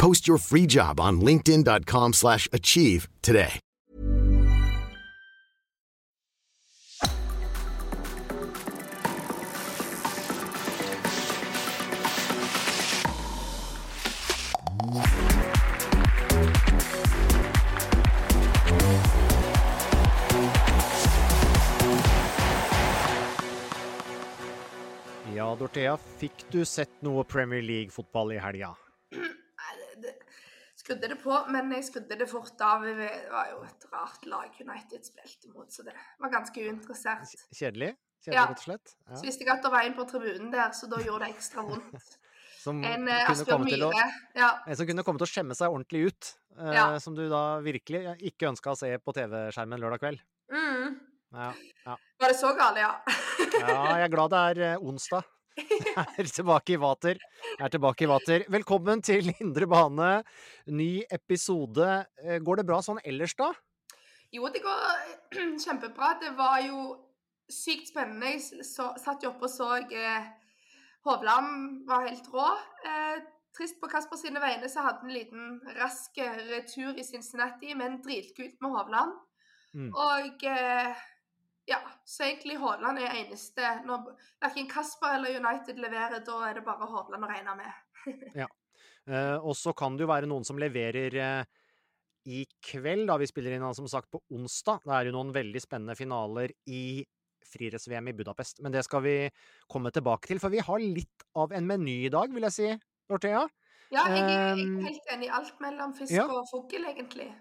Post your free job on linkedin.com/achieve slash achieve today. Ja, Dorthea, fikk du sett noe Premier League-fotball i helga? Skrudde det på, men jeg skrudde det fort av. Det var jo et rart lag United spilte mot, så det var ganske uinteressert. Kjedelig? Kjedelig, Ja. rett og slett? Så visste jeg at det var en på tribunen der, så da gjorde det ekstra vondt. Som En eh, kunne Asbjørn komme til å- Myhre. Ja. En som kunne komme til å skjemme seg ordentlig ut. eh, Ja. Som du da virkelig ikke ønska å se på TV-skjermen lørdag kveld. Mm. Ja, ja. Var det så galt, ja? ja, jeg er glad det er eh, onsdag. Er tilbake i vater. Er tilbake i vater. Velkommen til Indre bane. Ny episode. Eh, Går det bra sånn ellers, da? Jo, det går kjempebra. Det var jo sykt spennende. Jeg så, satt jo oppe og så eh, Hovland var helt rå. Eh, trist på Kasper sine vegne, så hadde han en liten rask retur i Cincinnati, men dritkult med Hovland. Mm. Og eh, ja, så egentlig Haaland er eneste Når verken Kasper eller United leverer, da er det bare Haaland å regne med. Eh, og så kan det jo være noen som leverer eh, i kveld, da vi spiller inn som sagt på onsdag. Det er jo noen veldig spennende finaler i friidretts-VM i Budapest. Men det skal vi komme tilbake til, for vi har litt av en meny i dag, vil jeg si, Dorthea. Ja, jeg er, er helt enig i alt mellom fisk ja. og fugl, egentlig.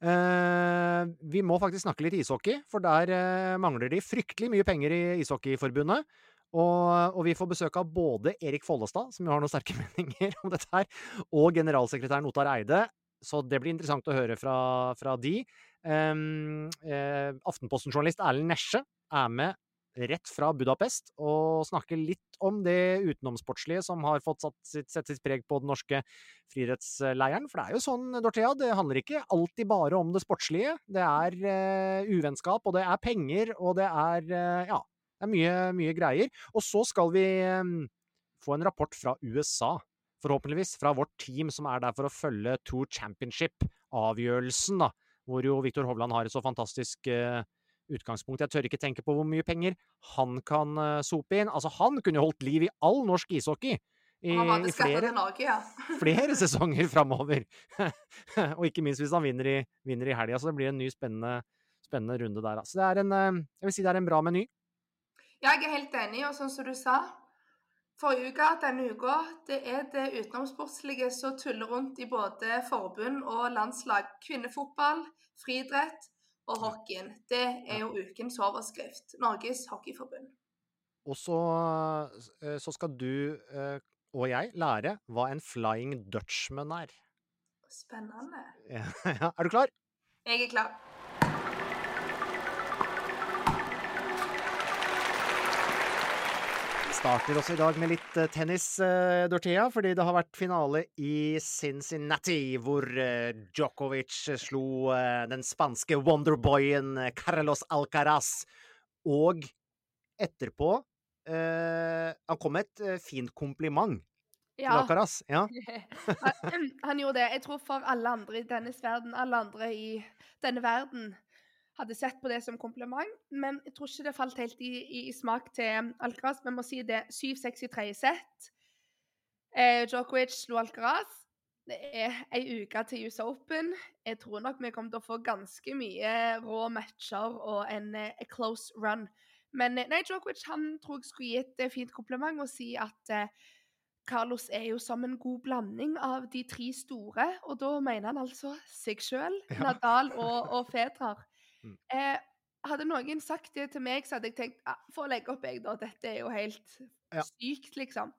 Eh, vi må faktisk snakke litt ishockey, for der eh, mangler de fryktelig mye penger i Ishockeyforbundet. Og, og vi får besøk av både Erik Follestad, som jo har noen sterke meninger om dette her, og generalsekretæren Ottar Eide. Så det blir interessant å høre fra, fra de. Eh, Aftenposten-journalist Erlend Nesje er med rett fra Budapest og snakke litt om det utenomsportslige som har fått satt sitt, sett sitt preg på den norske friidrettsleiren. For det er jo sånn, Dorthea, det handler ikke alltid bare om det sportslige. Det er uh, uvennskap, og det er penger, og det er uh, ja, det er mye, mye greier. Og så skal vi um, få en rapport fra USA, forhåpentligvis, fra vårt team som er der for å følge Tour Championship-avgjørelsen, da. Hvor jo Viktor Hovland har et så fantastisk eh, utgangspunkt. Jeg tør ikke tenke på hvor mye penger han kan eh, sope inn. Altså, han kunne holdt liv i all norsk ishockey i, i flere Norge, ja. flere sesonger framover. og ikke minst hvis han vinner i, vinner i helga, så det blir en ny spennende, spennende runde der. Så det er en, eh, si det er en bra meny. Ja, jeg er helt enig, og sånn som du sa Forrige uke, denne uka, det er det utenomsportslige som tuller rundt i både forbund og landslag. Kvinnefotball, friidrett og hockeyen. Det er jo ukens overskrift. Norges Hockeyforbund. Og så, eh, så skal du eh, og jeg lære hva en flying dutchman er. Spennende. Ja, er du klar? Jeg er klar. Starter også i dag med litt eh, tennis, eh, Dorthea, fordi det har vært finale i Cincinnati, hvor eh, Djokovic slo den spanske wonderboyen Carlos Alcaraz. Og etterpå eh, Han kom med et fint kompliment til Alcaraz. Ja. han, han gjorde det. Jeg tror for alle andre i denne verden, alle andre i denne verden, hadde sett på det som kompliment. Men jeg tror ikke det falt helt i, i, i smak til Alcaraz. Vi må si det 7-6 i tredje sett. Eh, Djokovic slo Alcaraz. Det er ei uke til US Open. Jeg tror nok vi kommer til å få ganske mye rå matcher og en eh, close run. Men eh, nei, Djokovic han tror jeg skulle gi et fint kompliment og si at eh, Carlos er jo som en god blanding av de tre store, og da mener han altså seg sjøl, Ja. Nadal og, og Federer. Mm. Eh, hadde noen sagt det til meg, så hadde jeg tenkt ja, få legge opp, jeg, da. Dette er jo helt Ja. sykt, liksom.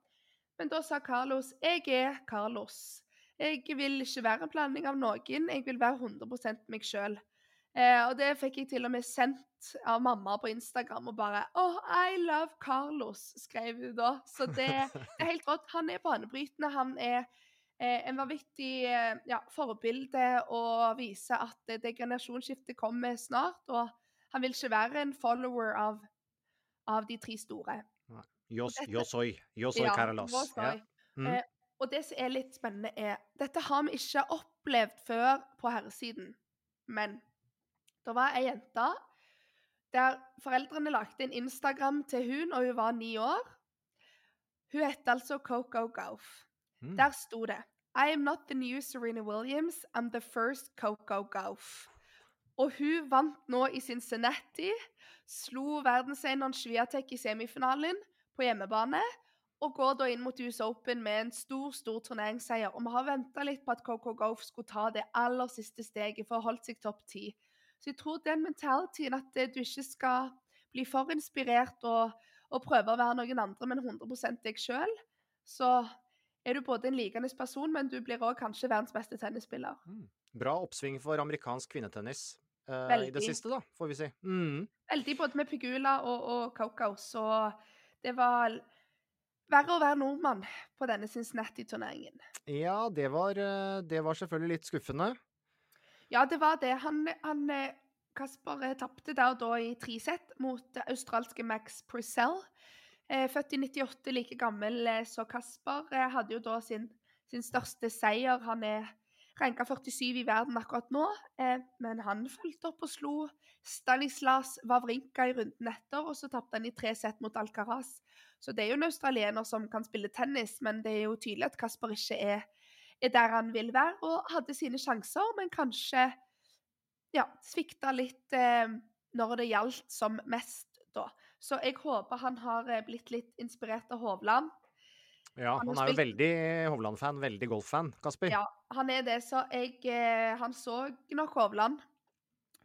Men da sa Carlos jeg er Carlos. Jeg vil ikke være en blanding av noen, jeg vil være 100 meg sjøl. Eh, og det fikk jeg til og med sendt av mamma på Instagram, og bare Oh, I love Carlos, skrev hun da. Så det, det er helt rått. Han er banebrytende. Han er en vanvittig eh, ja, forbilde og viser at det generasjonsskiftet kommer snart. Og han vil ikke være en follower av, av de tre store. Yo, yo soy. Yo soy Ja, Carlos. Ja. Mm. Eh, og det som er litt spennende, er Dette har vi ikke opplevd før på herresiden. Men det var ei jente der foreldrene lagde en Instagram til hun, og hun var ni år. Hun het altså Coco Gauff. Mm. Der sto det I am not the new Serena Williams, I'm the first Coco Gauff. Og hun vant nå i Cincinnati, slo verdenseneren Sviatek i semifinalen på hjemmebane, og går da inn mot US Open med en stor, stor turneringsseier. Og vi har venta litt på at Coco Gauff skulle ta det aller siste steget for å holde seg topp ti. Så jeg tror den mentalityen at eh, du ikke skal bli for inspirert og, og prøve å være noen andre, men 100% deg sjøl, så er du både en likende person, men du blir òg kanskje verdens beste tennisspiller. Bra oppsving for amerikansk kvinnetennis eh, i det siste, da, får vi si. Mm. Veldig både med Pegula og, og Coco, så det var verre å være nordmann på denne Cincinnati-turneringen. Ja, det var, eh, det var selvfølgelig litt skuffende. Ja, det var det. Han, han eh, Kasper eh, tapte der da i tre sett mot australske Max Purcell. Eh, født i 98, like gammel som så Kasper. Eh, hadde jo da sin, sin største seier. Han er ranka 47 i verden akkurat nå, eh, men han fulgte opp og slo Stanislas Wawrinka i runden etter, og så tapte han i tre sett mot Alcaraz. Så det er jo en australiener som kan spille tennis, men det er jo tydelig at Kasper ikke er, er der han vil være, og hadde sine sjanser, men kanskje ja, svikta litt eh, når det gjaldt som mest, da. Så jeg håper han har eh, blitt litt inspirert av Hovland. Ja, Han han er er jo veldig Hovland-fan, veldig golf-fan, Kasper. Ja, han er det, så jeg eh, Han så nok Hovland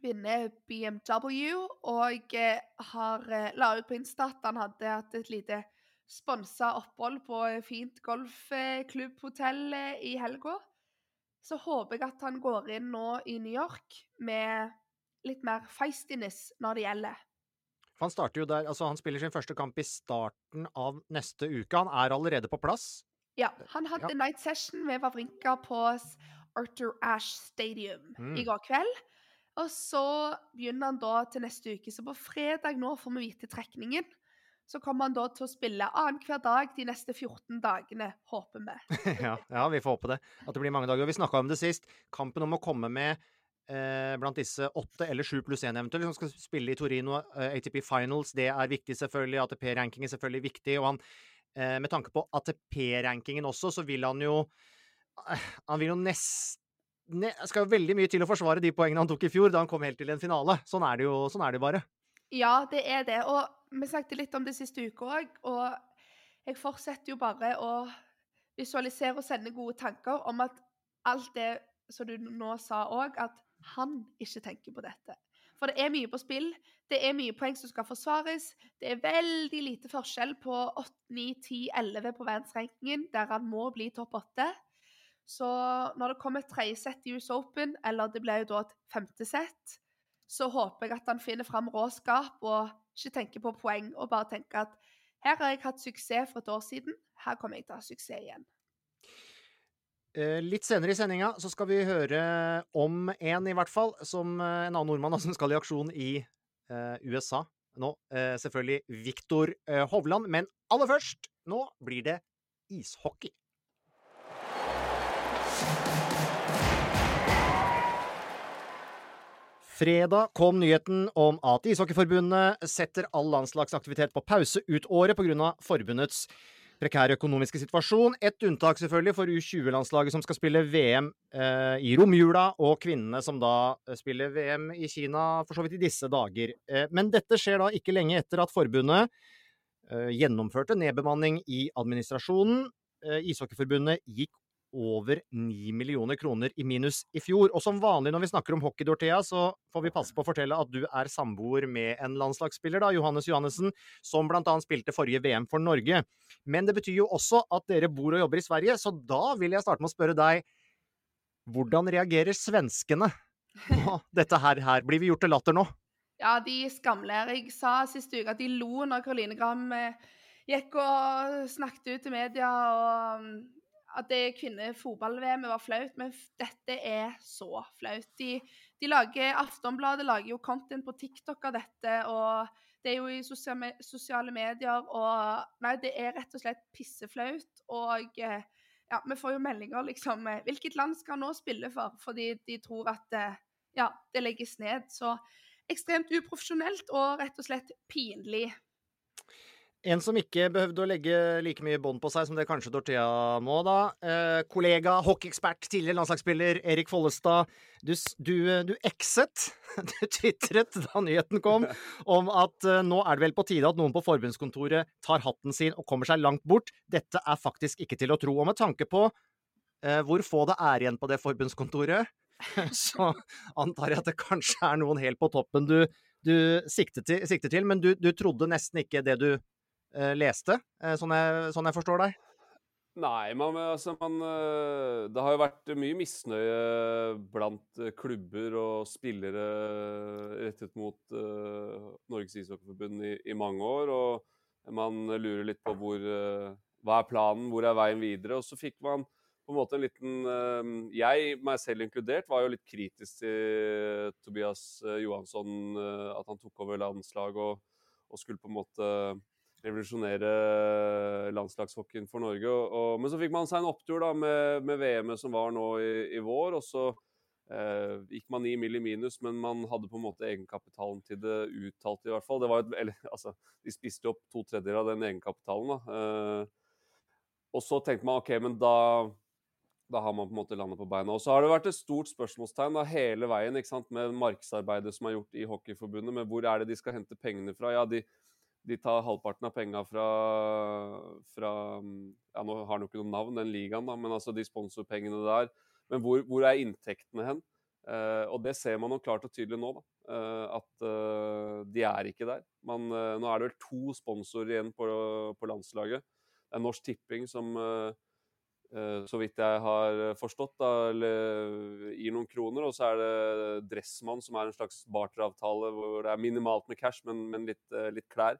vinne BMW, og eh, har la ut på Insta at han hadde hatt et lite sponsa opphold på fint golfklubbhotell i helga. Så håper jeg at han går inn nå i New York med litt mer feistiness når det gjelder. For Han starter jo der, altså han spiller sin første kamp i starten av neste uke. Han er allerede på plass. Ja, han hadde night session med Vavrinka på Arthur Ashe Stadium Mm. i går kveld. Og så begynner han da til neste uke. Så på fredag nå får vi vite trekningen. Så kommer han da til å spille annenhver dag de neste 14 dagene, håper vi. ja, ja, vi får håpe det. At det blir mange dager. Og vi snakka om det sist. Kampen om å komme med blant disse åtte eller sju pluss én eventuelt, som skal spille i Torino, eh, ATP Finals, det er viktig, selvfølgelig. ATP-ranking er selvfølgelig viktig. Og han, eh, med tanke på ATP-rankingen også, så vil han jo eh, Han vil jo nesten Det skal jo veldig mye til å forsvare de poengene han tok i fjor, da han kom helt til en finale. Sånn er det jo, sånn er det bare. Ja, det er det. Og vi snakket litt om det siste uke òg. Og jeg fortsetter jo bare å visualisere og sende gode tanker om at alt det som du nå sa òg, at han ikke tenker på dette. For det er mye på spill. Det er mye poeng som skal forsvares. Det er veldig lite forskjell på 8, 9, 10, 11 på verdensrankingen, der han må bli topp 8. Så når det kommer et tredje sett i US Open, eller det blir jo da et femte sett, så håper jeg at han finner fram råskap og ikke tenker på poeng, og bare tenker at her har jeg hatt suksess for et år siden, her kommer jeg til å ha suksess igjen. Eh, Litt senere i sendinga så skal vi høre om en, i hvert fall, som eh, en annen nordmann som skal i aksjon i eh, USA nå. Selvfølgelig Viktor Hovland. Men aller først, nå blir det ishockey. Fredag kom nyheten om at Ishockeyforbundet setter all landslagsaktivitet på pause ut året pga. forbundets prekær økonomiske situasjon. Ett unntak selvfølgelig for U20-landslaget som skal spille VM eh, i romjula, og kvinnene som da eh, spiller VM i Kina for så vidt i disse dager. Eh, men dette skjer da ikke lenge etter at forbundet eh, gjennomførte nedbemanning i administrasjonen. Eh, Ishockeyforbundet gikk over 9 millioner kroner i minus i fjor. Og som vanlig når vi snakker om hockey, Dorthea, så får vi passe på å fortelle at du er samboer med en landslagsspiller, da, Johannes Johannessen, som annet spilte forrige VM for Norge. Men det betyr jo også at dere bor og jobber i Sverige, så da vil jeg starte med å spørre deg hvordan reagerer svenskene på dette her? her? Blir vi gjort til latter nå? Ja, de skamler. Jeg sa sist uke at de lo når Karoline Gram eh, gikk og snakket ut til media og mm, at det kvinnefotball-VM var flaut, men dette er så flaut. De, de lager, Aftonbladet lager jo content på TikTok av dette, og det er jo i sosiale, medier, og Nei, det er rett og slett pisseflaut. Og eh, ja, vi får jo meldinger, liksom eh, Hvilket land skal nå spille for? Fordi de tror at eh, ja, det legges ned. Så ekstremt uprofesjonelt og rett og slett pinlig. En som ikke behøvde å legge like mye bånd på seg som det kanskje Dorthea må, da. Eh, kollega, hockeyekspert, tidligere landslagsspiller Erik Follestad. Du, du, du exet, du tvitret da nyheten kom, om at eh, nå er det vel på tide at noen på forbundskontoret tar hatten sin og kommer seg langt bort. Dette er faktisk ikke til å tro. Og med tanke på eh, hvor få det er igjen på det forbundskontoret, så antar jeg at det kanskje er noen helt på toppen du, du sikter, til, sikter til, men du, du trodde nesten ikke det du Eh, leste, eh, sånn jeg, sånn jeg forstår deg? Nei, man, altså, man, eh, Det har jo vært mye misnøye blant klubber og spillere rettet mot uh, Norges ishockeyforbund i, i, mange år. Og man lurer litt på hvor, uh, hva er planen, hvor er veien videre. Og så fikk man på en måte en liten uh, Jeg, meg selv inkludert, var jo litt kritisk til Tobias Johansson. at han tok over landslaget og, og skulle på en måte revolusjonere landslagshockeyen for Norge. Og, og, men så fikk man seg en opptur da med, med VM-et som var nå i, i vår. og så eh, gikk man ni mill. i minus, men man hadde på en måte egenkapitalen til det uttalt, i hvert fall. Det var et, eller, altså, de spiste opp to tredjedeler av den egenkapitalen. da. Eh, og så tenkte man OK, men da da har man på en måte landet på beina. Og så har det vært et stort spørsmålstegn da, hele veien ikke sant, med markedsarbeidet som er gjort i Hockeyforbundet. med Hvor er det de skal hente pengene fra? Ja, de, de tar halvparten av penga fra, fra, ja, Nå har han jo ikke noe navn, den ligaen, da, men altså de sponsorpengene der. Men hvor, hvor er inntektene hen? Uh, og det ser man jo klart og tydelig nå, da. Uh, at uh, de er ikke der. Man, nå er det vel to sponsorer igjen på, på landslaget. Det er Norsk Tipping som, så vidt jeg har forstått, da, gir noen kroner. Og så er det Dressmann, som er en slags barteravtale hvor det er minimalt med cash, men, men litt, litt klær.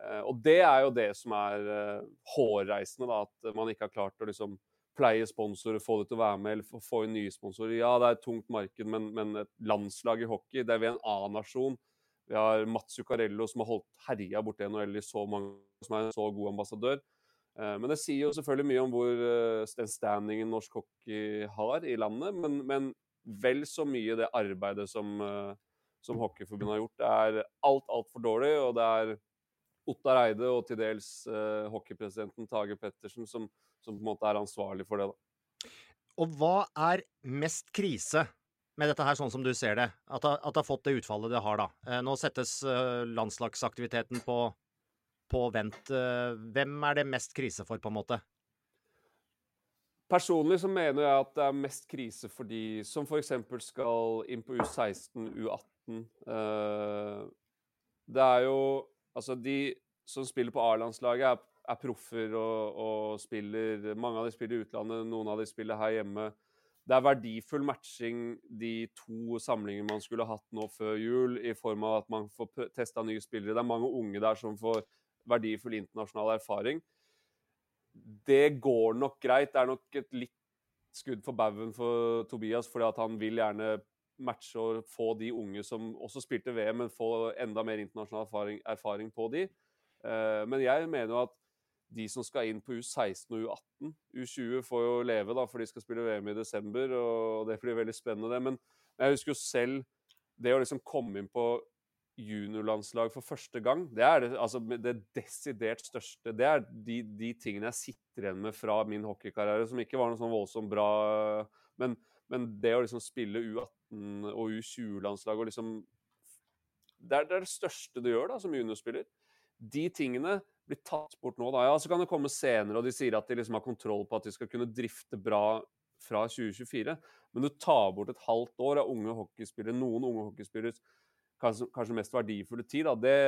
Eh, og det er jo det som er eh, hårreisende, da, at man ikke har klart å liksom pleie sponsorer, få det til å være med, eller få inn nye sponsorer. Ja, det er et tungt marked, men, men et landslag i hockey, det er vi en annen nasjon. Vi har Mats Zuccarello som har holdt herja borti NHL i så mange som er en så god ambassadør. Eh, men det sier jo selvfølgelig mye om hvor den standingen norsk hockey har i landet. Men, men vel så mye det arbeidet som, som Hockeyforbundet har gjort. Det er alt, altfor dårlig, og det er Ottar Eide og til dels uh, hockeypresidenten Tage Pettersen som, som, på en måte er ansvarlig for det. Da. Og hva er mest krise med dette her, sånn som du ser det? At at det har fått det utfallet det har, da. Uh, nå settes uh, landslagsaktiviteten på, på vent. hvem er det mest krise for, på en måte? Personlig så mener jeg at det er mest krise for de som f.eks. skal inn på U16, U18. det er jo Altså, de som spiller på A-landslaget, er, er, proffer og, og, spiller Mange av de spiller i utlandet, noen av de spiller her hjemme. Det er verdifull matching de to samlingene man skulle hatt nå før jul, i form av at man får testa nye spillere. Det er mange unge der som får verdifull internasjonal erfaring. Det går nok greit. Det er nok et litt skudd for baugen for Tobias, fordi at han vil gjerne matche og få de unge som også spilte VM, men få enda mer internasjonal erfaring, erfaring på de. Uh, men jeg mener jo at de som skal inn på U16 og U18 U20 får jo leve, da, for de skal spille VM i desember, og det blir veldig spennende, det. Men jeg husker jo selv det å liksom komme inn på juniorlandslag for første gang. Det er det, altså, det desidert største. Det er de, de, tingene jeg sitter igjen med fra min hockeykarriere, som ikke var noe sånn voldsomt bra. Men, men det å liksom spille U18 og U20-landslag og liksom det er, det er, det største du gjør da, som juniorspiller. De tingene blir tatt bort nå. da. Ja, Så kan det komme senere, og de sier at de liksom har kontroll på at de skal kunne drifte bra fra 2024. Men du tar bort et halvt år av unge hockeyspillere, noen unge hockeyspillere kanskje, kanskje mest verdifulle tid. da, det,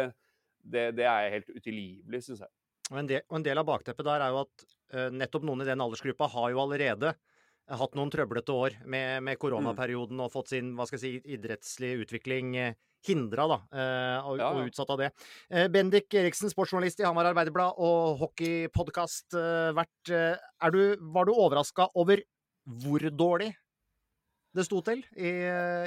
det, det er helt utilgivelig, syns jeg. Og en, del, og en, del, av bakteppet der er jo at uh, nettopp noen i den aldersgruppa har jo allerede uh, hatt noen trøblete år med, med koronaperioden mm. og fått sin hva skal jeg si, idrettslige utvikling uh, hindra da, uh, og, ja, og, utsatt av det. Bendik Eriksen, sportsjournalist i Hamar Arbeiderblad og hockeypodkast-vert. var du overraska over hvor dårlig det sto til i,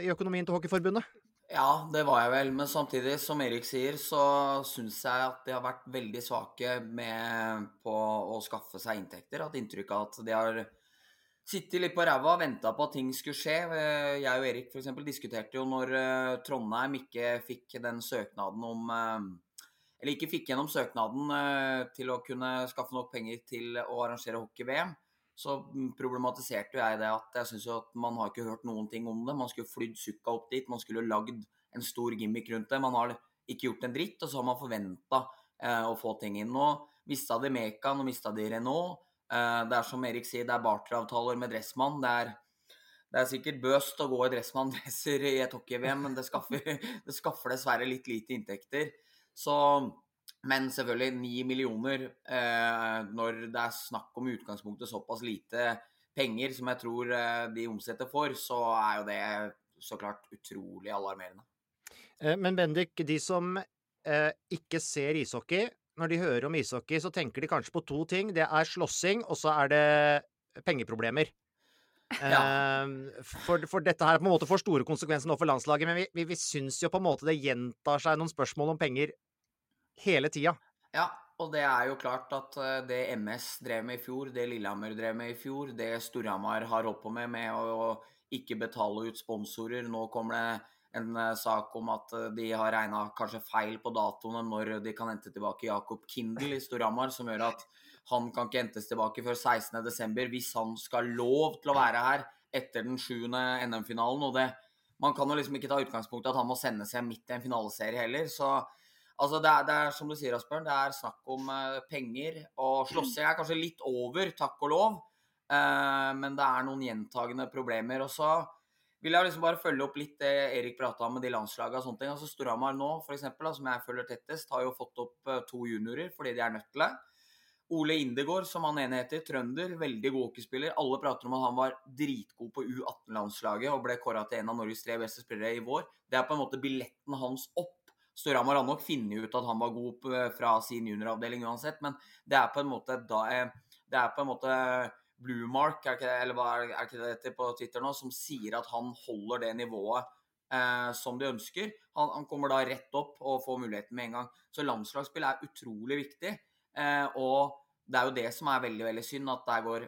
i økonomien til Hockeyforbundet? Ja, det var jeg vel. Men samtidig, som Erik sier, så syns jeg at de har vært veldig svake med på å skaffe seg inntekter. Hatt inntrykk av at de har sittet litt på ræva og venta på at ting skulle skje. Jeg og Erik f.eks. diskuterte jo når eh, Trondheim ikke fikk den søknaden om eh, Eller ikke fikk gjennom søknaden eh, til å kunne skaffe nok penger til å arrangere hockey-VM så problematiserte jeg det at jeg syns jo at man har ikke hørt noen ting om det. Man skulle flydd Sukka opp dit, man skulle lagd en stor gimmick rundt det. Man har ikke gjort en dritt, og så har man forventa eh, å få ting inn. Nå mista de Mekan, og mista de Renault. Eh, det er som Erik sier, det er barteravtaler med Dressmann. Det er, det er sikkert bøst å gå i Dressmann-dresser i et hockey-VM, men det skaffer, det skaffer dessverre litt lite inntekter. Så men selvfølgelig 9 millioner eh, når det er snakk om utgangspunktet såpass lite penger som jeg tror eh, de omsetter for, så er jo det så klart utrolig alarmerende. Men Bendik, de som ikke ser ishockey, når de hører om ishockey, så tenker de kanskje på to ting. Det er slåssing, og så er det pengeproblemer. Ja. Uh, for, for, dette her på en måte får store konsekvenser nå for landslaget, men vi, vi, vi syns jo på en måte det gjentar seg noen spørsmål om penger hele tida. Ja, og det er jo klart at eh, det MS drev med i fjor, det Lillehammer drev med i fjor, det Storhamar har holdt på med med å ikke betale ut sponsorer Nå kommer det en uh, sak om at uh, de har regna kanskje feil på datoene når de kan hente tilbake Jakob Kindel i Storhamar, som gjør at han kan ikke hentes tilbake før 16.12. hvis han skal lov til å være her etter den sjuende NM-finalen. Og det, man kan jo liksom ikke ta utgangspunkt i at han må sende seg midt i en finaleserie heller. så Altså det er, det er, som du sier, Asbjørn, det er snakk om uh, penger. Og slåssing er kanskje litt over, takk og lov. Uh, men det er noen gjentagende problemer. Og så vil jeg liksom bare følge opp litt det Erik prata om med de landslagene og sånne ting. Altså Storhamar nå, eksempel, som jeg følger tettest, har jo fått opp uh, to juniorer fordi de er nødt til det. Ole Indegård, som han ene heter, trønder, veldig god hockeyspiller. Alle prater om at han var dritgod på U18-landslaget og ble kåra til en av Norges tre beste spillere i vår. Det er på en måte billetten hans opp Storhamar har nok funnet ut at han var god fra sin junioravdeling uansett, men det er på en måte da, eh, det er på en måte Bluemark, er ikke, eller hva er, ikke det heter på Twitter nå, som sier at han holder det nivået eh, som de ønsker. Han, han, kommer da rett opp og får muligheten med en gang. Så landslagsspill er utrolig viktig. Eh, og det er jo det som er veldig veldig synd, at der går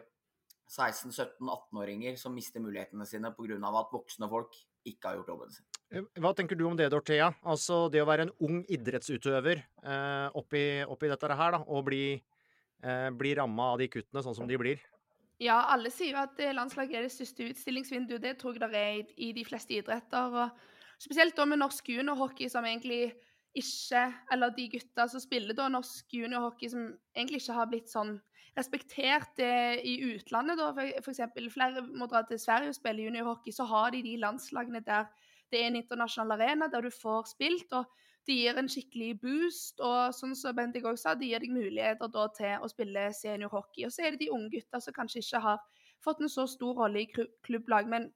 16-17-18-åringer som mister mulighetene sine pga. at voksne folk ikke har gjort jobben sin. Eh, hva tenker du om det, Dorthea? Altså det å være en ung idrettsutøver eh, oppi, oppi, dette her, da, og bli, eh, bli ramma av de kuttene sånn som de blir? Ja, alle sier jo at landslaget er det største utstillingsvinduet. Det tror jeg det er i, de fleste idretter. og Spesielt da med norsk juniorhockey, som egentlig ikke Eller de gutta som spiller da norsk juniorhockey, som egentlig ikke har blitt sånn respektert eh, i utlandet. da, F.eks. Flere må dra til Sverige og spille juniorhockey, så har de de landslagene der det er en internasjonal arena der du får spilt. og Det gir en skikkelig boost. Og sånn som Bendik òg sa, de gir deg muligheter da til å spille seniorhockey. Og så er det de unge gutta som kanskje ikke har fått en så stor rolle i klubblag. Men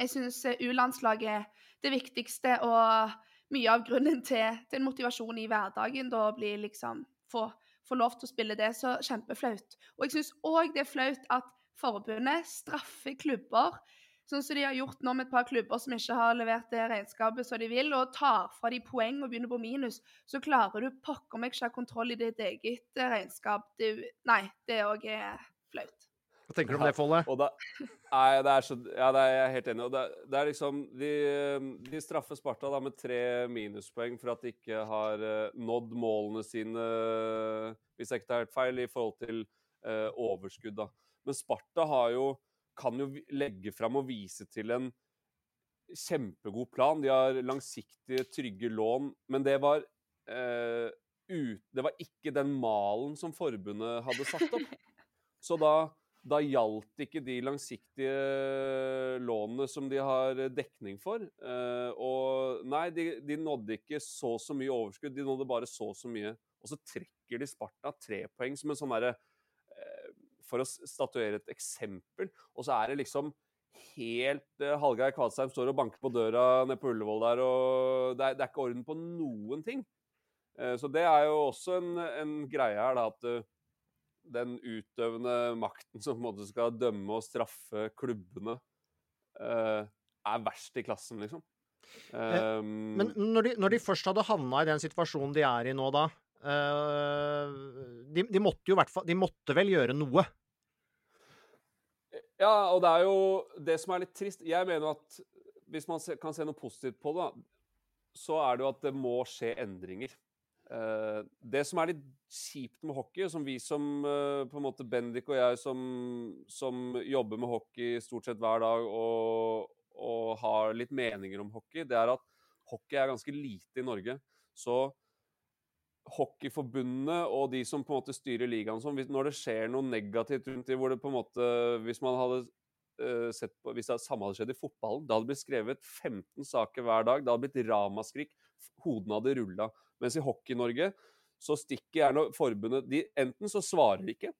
jeg syns U-landslaget er det viktigste, og mye av grunnen til, til motivasjon i hverdagen da blir liksom få, få lov til å spille det. Så kjempeflaut. Og jeg syns òg det er flaut at forbundet straffer klubber Sånn som de har gjort nå med et par klubber som ikke har levert det regnskapet som de vil, og tar fra de poeng og begynner på minus, så klarer du pokker meg ikke ha kontroll i ditt eget eh, regnskap. Det, nei, det òg er flaut. Hva tenker du om det, Folle? Og da, nei, det er så, ja, det er jeg helt enig i. Og det, det er liksom de, de, straffer Sparta da med tre minuspoeng for at de ikke har uh, nådd målene sine, hvis jeg ikke tar helt feil, i forhold til eh, overskudd. da. Men Sparta har jo, kan jo legge fram og vise til en kjempegod plan. De har langsiktige, trygge lån. Men det var, uh, ut, det var ikke den malen som forbundet hadde satt opp. Så da da gjaldt ikke de langsiktige lånene som de har dekning for. Eh, og nei, de, de nådde ikke så så mye overskudd, de nådde bare så så mye. Og så trekker de Sparta tre poeng som en sånn derre For å statuere et eksempel. Og så er det liksom helt uh, Hallgeir Kvadsheim står og banker på døra nede på Ullevål der, og det er, det er ikke orden på noen ting. så det er jo også en, en greie her, da, at den utøvende makten som på en måte skal dømme og straffe klubbene, uh, er verst i klassen, liksom. Um, Men når de, når de, først hadde havna i den situasjonen de er i nå, da uh, de, de, måtte jo hvert fall De måtte vel gjøre noe? Ja, og det er jo det som er litt trist. Jeg mener at hvis man kan se noe positivt på det, så er det jo at det må skje endringer. Uh, det som er litt kjipt med hockey, som vi som uh, på en måte Bendik og jeg som, som, jobber med hockey stort sett hver dag og, og, har litt meninger om hockey, det er at hockey er ganske lite i Norge. Så Hockeyforbundet og de som på en måte styrer ligaen sånn, når det skjer noe negativt rundt i hvor det på en måte Hvis man hadde uh, sett på, hvis det samme hadde skjedd i fotballen, da hadde blitt skrevet 15 saker hver dag, det hadde blitt ramaskrik, hodene hadde rulla. Mens i Hockey-Norge så stikker gjerne forbundet de, Enten så svarer de ikke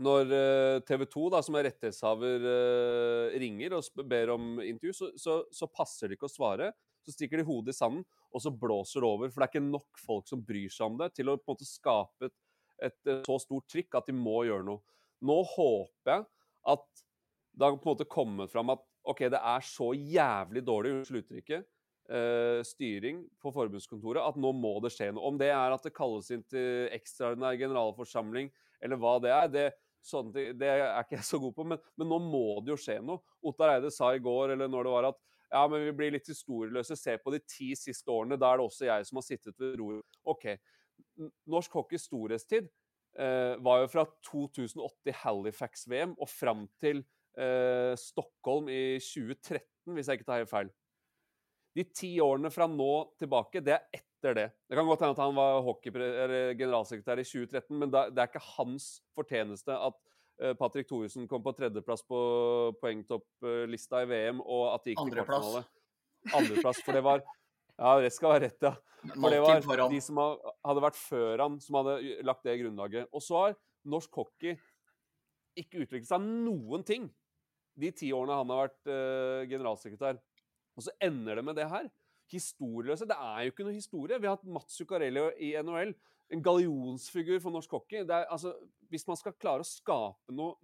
når uh, TV 2, da, som er rettighetshaver, uh, ringer og ber om intervju, så, så, så, passer de ikke å svare. Så stikker de hodet i sanden, og så blåser det over. For det er ikke nok folk som bryr seg om det, til å på en måte skape et, et, et så stort trykk at de må gjøre noe. Nå håper jeg at det har på en måte kommet fram at OK, det er så jævlig dårlig, unnskyld uttrykket, uh, styring på forbundskontoret at nå må det skje noe. Om det er at det kalles inn til ekstraordinær generalforsamling, eller hva det er, det, sånn, det, er ikke jeg så god på. Men, men, nå må det jo skje noe. Ottar Eide sa i går eller når det var at ja, men vi blir litt historieløse. Se på de ti siste årene. Da er det også jeg som har sittet ved roret. OK. Norsk hockeys storhetstid eh, var jo fra 2008 Halifax-VM og fram til eh, Stockholm i 2013, hvis jeg ikke tar helt feil. De ti årene fra nå tilbake, det er etter det. Det kan godt hende at han var generalsekretær i 2013, men det er ikke hans fortjeneste at Patrick Thoresen kom på tredjeplass på poengtopplista i VM, og at de gikk til kvartfinale. Andreplass. For det var Ja, det skal være rett, ja. For det var de som hadde vært før han, som hadde lagt det grunnlaget. Og så har norsk hockey ikke utviklet seg noen ting de ti årene han har vært uh, generalsekretær. Og så ender det med det her. Historieløse. Det er jo ikke noe historie. Vi har hatt Mats Zuccarello i NHL. En gallionsfigur for norsk hockey. Er, altså, hvis man skal klare å skape noe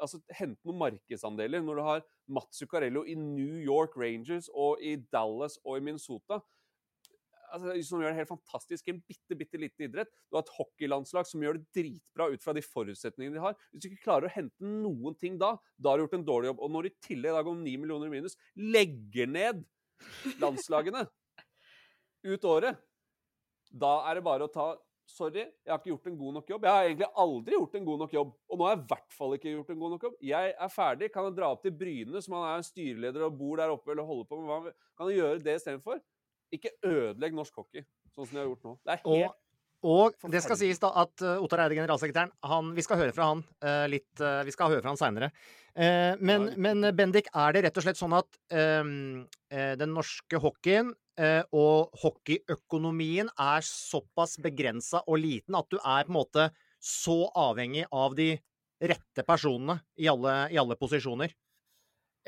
altså, hente noen markedsandeler når du har Mats Zuccarello i New York Rangers og i Dallas og i Minnesota altså, som gjør det helt fantastisk i en bitte, bitte liten idrett. Du har et hockeylandslag som gjør det dritbra ut fra de forutsetningene de har. Hvis du ikke klarer å hente noen ting da, da har du gjort en dårlig jobb. Og når du i tillegg da går ni millioner minus legger ned landslagene ut året, da er det bare å ta Sorry, jeg har ikke gjort en god nok jobb. Jeg har egentlig aldri gjort en god nok jobb. Og nå har jeg i hvert fall ikke gjort en god nok jobb. Jeg er ferdig. Kan jeg dra opp til Bryne, som han er styreleder og bor der oppe eller holder på med hva Kan jeg gjøre det istedenfor? Ikke ødelegg norsk hockey, sånn som de har gjort nå. Det er helt og, og det skal sies da at uh, Ottar Eide, generalsekretæren, han, vi skal høre fra han uh, litt uh, Vi skal høre fra han seinere. men, men, Bendik, er det rett og slett sånn at den norske hockeyen og hockeyøkonomien er såpass begrensa og liten at du er på en måte så avhengig av de rette personene i alle, i alle posisjoner?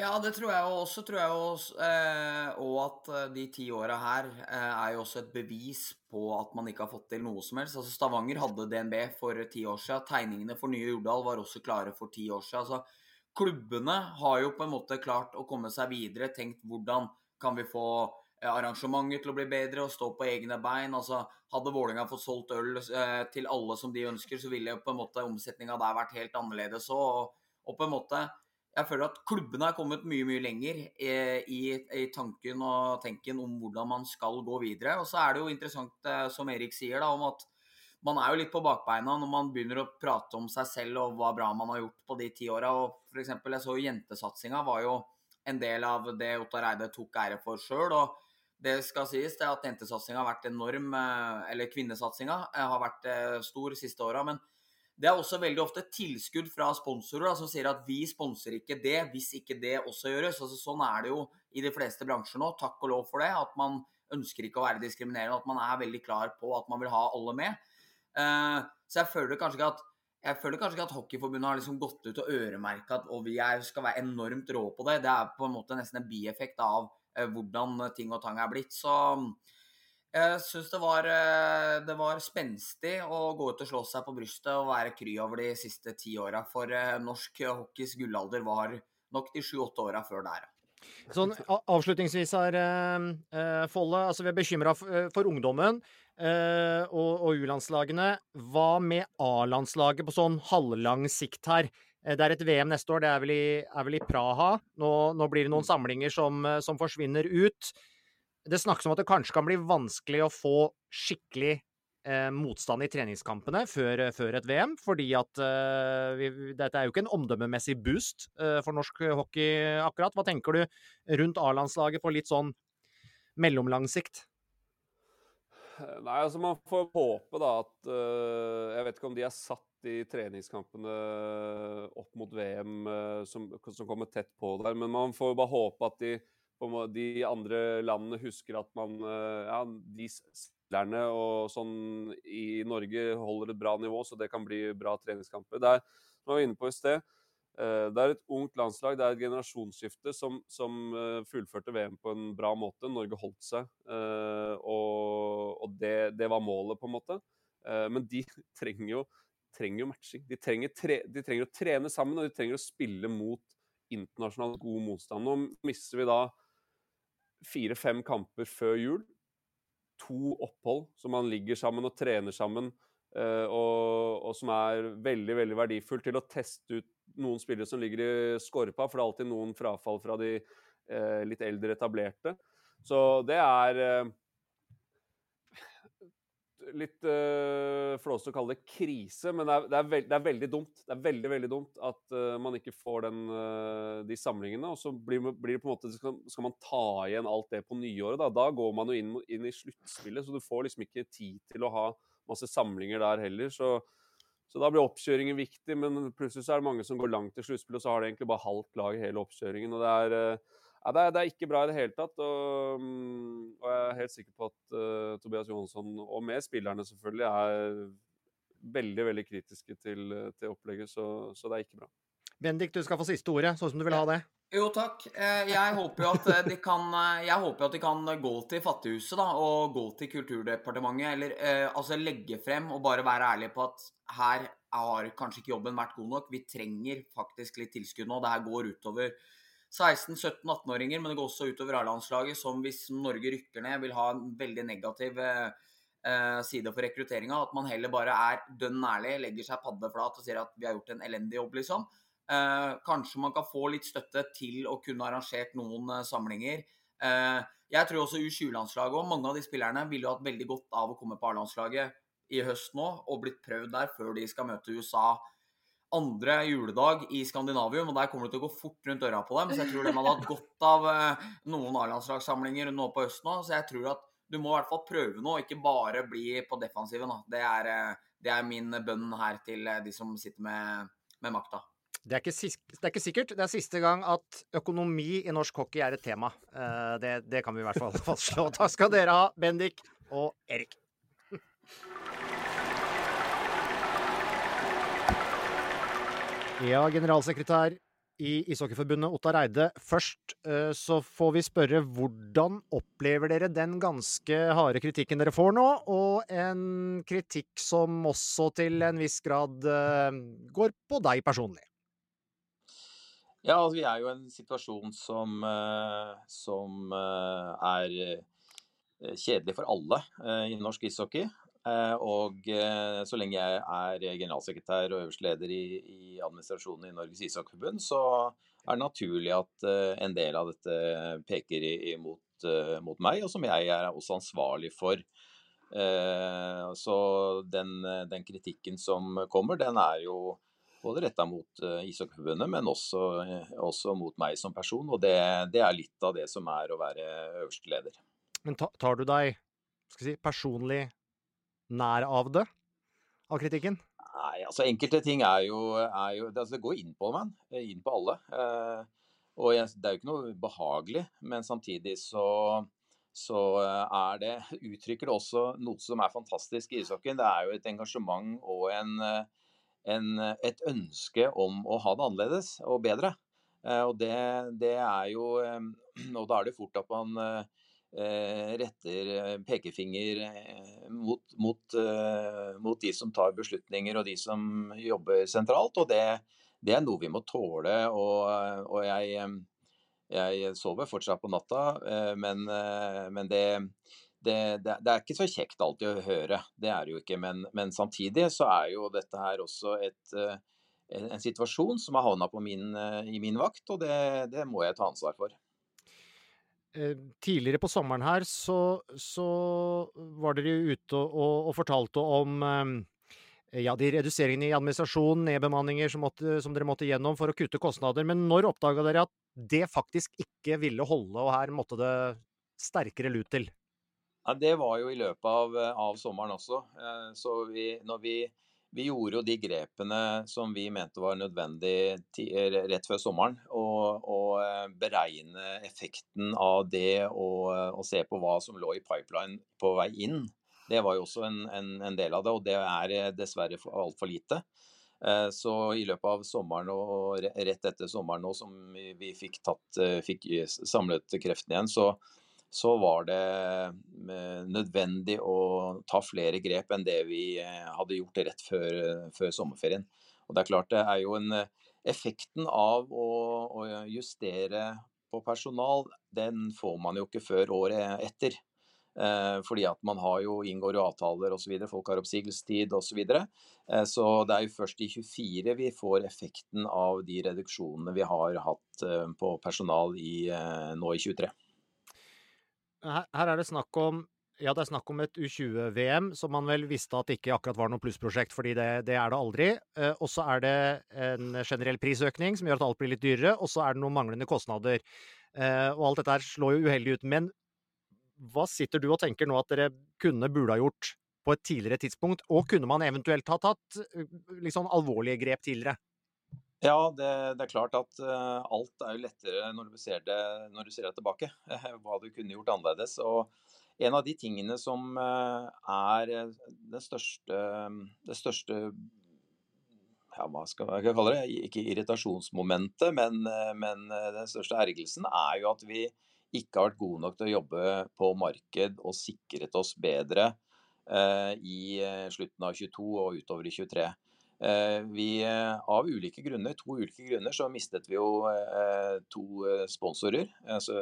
Ja, det tror jeg også. tror jeg også, eh, Og at eh, de ti åra her eh, er jo også et bevis på at man ikke har fått til noe som helst. Altså Stavanger hadde DNB for ti år siden. Tegningene for nye Jordal var også klare for ti år siden. Altså, klubbene har jo på en måte klart å komme seg videre, tenkt hvordan kan vi få eh, arrangementet til å bli bedre og stå på egne bein. Altså, hadde Vålerenga fått solgt øl eh, til alle som de ønsker, så ville på en måte omsetninga der vært helt annerledes òg. Og på en måte Jeg føler at klubbene er kommet mye, mye lenger eh, i, i, tanken og tenken om hvordan man skal gå videre. Og så er det jo interessant, eh, som Erik sier, da, om at man er jo litt på bakbeina når man begynner å prate om seg selv og hva bra man har gjort på de ti åra. Eksempel, jeg så jentesatsinga var jo en del av det Ottar Eide tok ære for sjøl. Og det skal sies det at jentesatsinga har vært enorm, eh, eller kvinnesatsinga har vært stor de siste åra. Men det er også veldig ofte tilskudd fra sponsorer da, som sier at vi sponser ikke det hvis ikke det også gjøres. Altså, sånn er det jo i de fleste bransjer nå. Takk og lov for det. At man ønsker ikke å være diskriminerende. At man er veldig klar på at man vil ha alle med. Så jeg føler kanskje ikke at jeg føler kanskje ikke at Hockeyforbundet har liksom gått ut og øremerka at og vi skal være enormt rå på det. Det er på en måte nesten en bieffekt av hvordan ting og tang er blitt. Så jeg syns det, var, det, var spenstig å gå ut og slå seg på brystet og være kry over de siste ti åra. For eh, norsk hockeys gullalder var nok de sju-åtte åra før der. Sånn avslutningsvis her, Folle. Altså, vi er bekymra for, ungdommen og, og U-landslagene. Hva med A-landslaget på sånn halvlang sikt her? Det er et VM neste år, det er vel i, er vel i Praha. Nå, nå, blir det noen samlinger som, som forsvinner ut. Det snakkes om at det kanskje kan bli vanskelig å få skikkelig eh, motstand i treningskampene før, før, et VM, fordi at eh, vi, dette er jo ikke en omdømmemessig boost eh, for norsk hockey akkurat. Hva tenker du rundt A-landslaget på litt sånn mellomlang sikt? Nei, altså Man får håpe da at uh, Jeg vet ikke om de er satt i treningskampene opp mot VM uh, som, som, kommer tett på der, men man får bare håpe at de de andre landene husker at man eh, Ja, de spillerne og sånn i Norge holder et bra nivå, så det kan bli bra treningskamper. Det er, som vi var inne på i sted, eh, det er et ungt landslag, det er et generasjonsskifte som, som eh, fullførte VM på en bra måte. Norge holdt seg, og, og det, det, var målet, på en måte. Men de trenger jo, trenger jo matching. De trenger, tre, de trenger, å trene sammen, og de trenger å spille mot internasjonalt god motstand. Nå mister vi da fire-fem kamper før jul. To opphold som man ligger sammen og trener sammen, eh, og, og, som er veldig veldig verdifullt til å teste ut noen spillere som ligger i skorpa, for det er alltid noen frafall fra de eh, litt eldre etablerte. Så det er eh, litt uh, flåsete å kalle det krise, men det er, det, er veld, det er, veldig dumt. Det er veldig veldig dumt at uh, man ikke får den, uh, de samlingene. Og så blir, blir, det på en måte, skal, skal, man ta igjen alt det på nyåret. Da, da går man jo inn, inn i sluttspillet, så du får liksom ikke tid til å ha masse samlinger der heller. Så, så da blir oppkjøringen viktig, men plutselig så er det mange som går langt til sluttspillet, og så har de egentlig bare halvt lag i hele oppkjøringen. og det er ja, det, er, det, er, ikke bra i det hele tatt. Og, mm, og jeg er helt sikker på at uh, Tobias Johansson, og med spillerne selvfølgelig, er veldig veldig kritiske til, til opplegget. Så, så, det er ikke bra. Bendik, du skal få siste ordet, sånn som du vil ha det. Jo, takk. Eh, jeg håper jo at eh, de kan, jeg håper at de kan gå til Fattighuset da, og gå til Kulturdepartementet. Eller eh, altså legge frem og bare være ærlig på at her har kanskje ikke jobben vært god nok. Vi trenger faktisk litt tilskudd nå. Det her går utover 16-17-18-åringer, men det går også utover A-landslaget, som hvis Norge rykker ned, vil ha en veldig negativ eh, eh side for rekrutteringa. At man heller bare er dønn ærlig, legger seg paddeflat og sier at vi har gjort en elendig jobb, liksom. Eh, kanskje man kan få litt støtte til å kunne arrangert noen samlinger. Jeg tror også U20-landslaget og mange av de spillerne ville hatt veldig godt av å komme på A-landslaget i høst nå og blitt prøvd der før de skal møte USA andre juledag i Skandinavium, og der kommer det til å gå fort rundt øra på dem. Så jeg tror de hadde hatt godt av eh, noen A-landslagssamlinger nå på høsten òg. Så jeg tror at du må i hvert fall prøve noe, ikke bare bli på defensiven. Det er, eh, det, er, min bønn her til eh, de som sitter med, med makta. Det er, det er, ikke, sikkert. Det er siste gang at økonomi i norsk hockey er et tema. Det, det kan vi i hvert fall fastslå. Takk skal dere ha, Bendik og Erik. Ja, generalsekretær i Ishockeyforbundet, Ottar Eide. Først eh, så får vi spørre hvordan opplever dere den ganske harde kritikken dere får nå, og en kritikk som også til en viss grad eh, går på deg personlig? Ja, altså, vi er jo i en situasjon som, eh, som er kjedelig for alle i norsk ishockey. Og så lenge jeg er generalsekretær og øverste leder i, i administrasjonen i Norges ishockeyforbund, så er det naturlig at en del av dette peker imot mot meg, og som jeg er også ansvarlig for. Så den, den kritikken som kommer, den er jo både retta mot Ishockeyforbundet, men også, også, mot meg som person. Og det, det, er litt av det som er å være øverste leder. Men tar du deg si, personlig nær av det? Av kritikken? Nei, altså enkelte ting er jo, er jo altså, Det går inn på meg, inn på alle. Eh, og det er jo ikke noe behagelig, men samtidig så, så er det, uttrykker det også noe som er fantastisk i ishockeyen. Det er jo et engasjement og en, en, et ønske om å ha det annerledes og bedre. Og det, det er jo Og da er det fort at man Eh, retter eh, pekefinger eh, mot, mot, mot, de som tar beslutninger og de som jobber sentralt. Og det, det er noe vi må tåle. Og, og jeg, jeg, sover fortsatt på natta, men, men det, det, det, er ikke så kjekt alltid å høre. Det er det jo ikke. Men, men samtidig så er jo dette her også et, en situasjon som har havna i min vakt, og det, det må jeg ta ansvar for. Eh, tidligere på sommeren her så, så var dere ute og, og fortalte om eh, ja, de reduseringene i administrasjon, nedbemanninger som, måtte, som, dere måtte gjennom for å kutte kostnader. Men når oppdaga dere at det faktisk ikke ville holde, og her måtte det sterkere lut til? Ja, det var jo i løpet av, av sommeren også. Eh, så vi, når vi vi gjorde jo de grepene som vi mente var nødvendig rett før sommeren. Å eh, beregne effekten av det og, og, se på hva som lå i pipeline på vei inn. Det var jo også en, en, en del av det, og det er eh, dessverre altfor lite. Eh, så i løpet av sommeren og rett etter sommeren nå som vi fikk, tatt, fikk samlet kreftene igjen, så, så var det eh, nødvendig å ta flere grep enn det vi eh, hadde gjort rett før, før sommerferien. Og det er klart det er jo en eh, Effekten av å, å justere på personal, den får man jo ikke før året etter. Eh, fordi at man har jo, inngår jo avtaler osv., folk har oppsigelsestid osv. Så, videre. eh, så det er jo først i 24 vi får effekten av de reduksjonene vi har hatt eh, på personal i, nå i 23 her, her er det snakk om ja, det er snakk om et U20-VM, som man vel visste at ikke akkurat var noe plussprosjekt, fordi det, det, er det aldri. Eh, og så er det en generell prisøkning som gjør at alt blir litt dyrere, og så er det noen manglende kostnader. Eh, og alt dette her slår jo uheldig ut. Men hva sitter du og tenker nå at dere kunne, burde ha gjort på et tidligere tidspunkt? Og kunne man eventuelt ha tatt liksom alvorlige grep tidligere? Ja, det, det, er klart at uh, alt er jo lettere når du ser det, når du ser det tilbake. Uh, hva du kunne gjort annerledes. Og en av de tingene som uh, er det største, det største ja, hva skal jeg kalle det, ikke irritasjonsmomentet, men, men den største ergelsen er jo at vi ikke har vært gode nok til å jobbe på marked og sikret oss bedre i slutten av 22 og utover i 23. Eh, vi, eh, av ulike grunner, to ulike grunner så mistet vi jo eh, to sponsorer, altså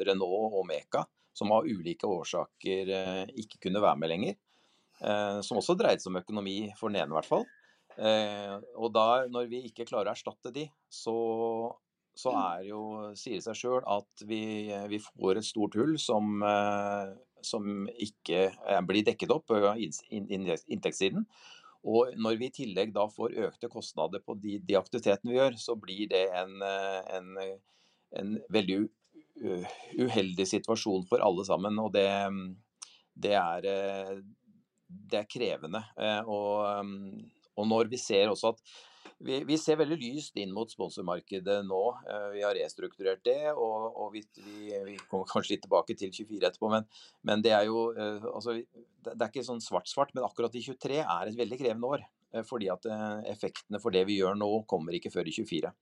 Renault og Meka, som av ulike årsaker ikke kunne være med lenger. Som også dreide seg om økonomi, for den ene i hvert fall. Og da, når vi ikke klarer å erstatte de, så, så er jo, sier det seg sjøl at vi, vi, får et stort hull som, som ikke blir dekket opp på inntektssiden. Og når vi i tillegg da får økte kostnader på de, de aktivitetene vi gjør, så blir det en, eh, en, en veldig uheldig situasjon for alle sammen. Og det, det, er, eh, det er, krevende. Eh, og, og når vi ser også at vi, vi, ser veldig lyst inn mot sponsormarkedet nå. Eh, vi har restrukturert det, og, og vi, vi, vi, kommer kanskje litt tilbake til 24 etterpå. Men, men det er jo eh, altså, Det er ikke sånn svart-svart, men akkurat i 23 er et veldig krevende år. Eh, fordi at effektene for det vi gjør nå, kommer ikke før i 24.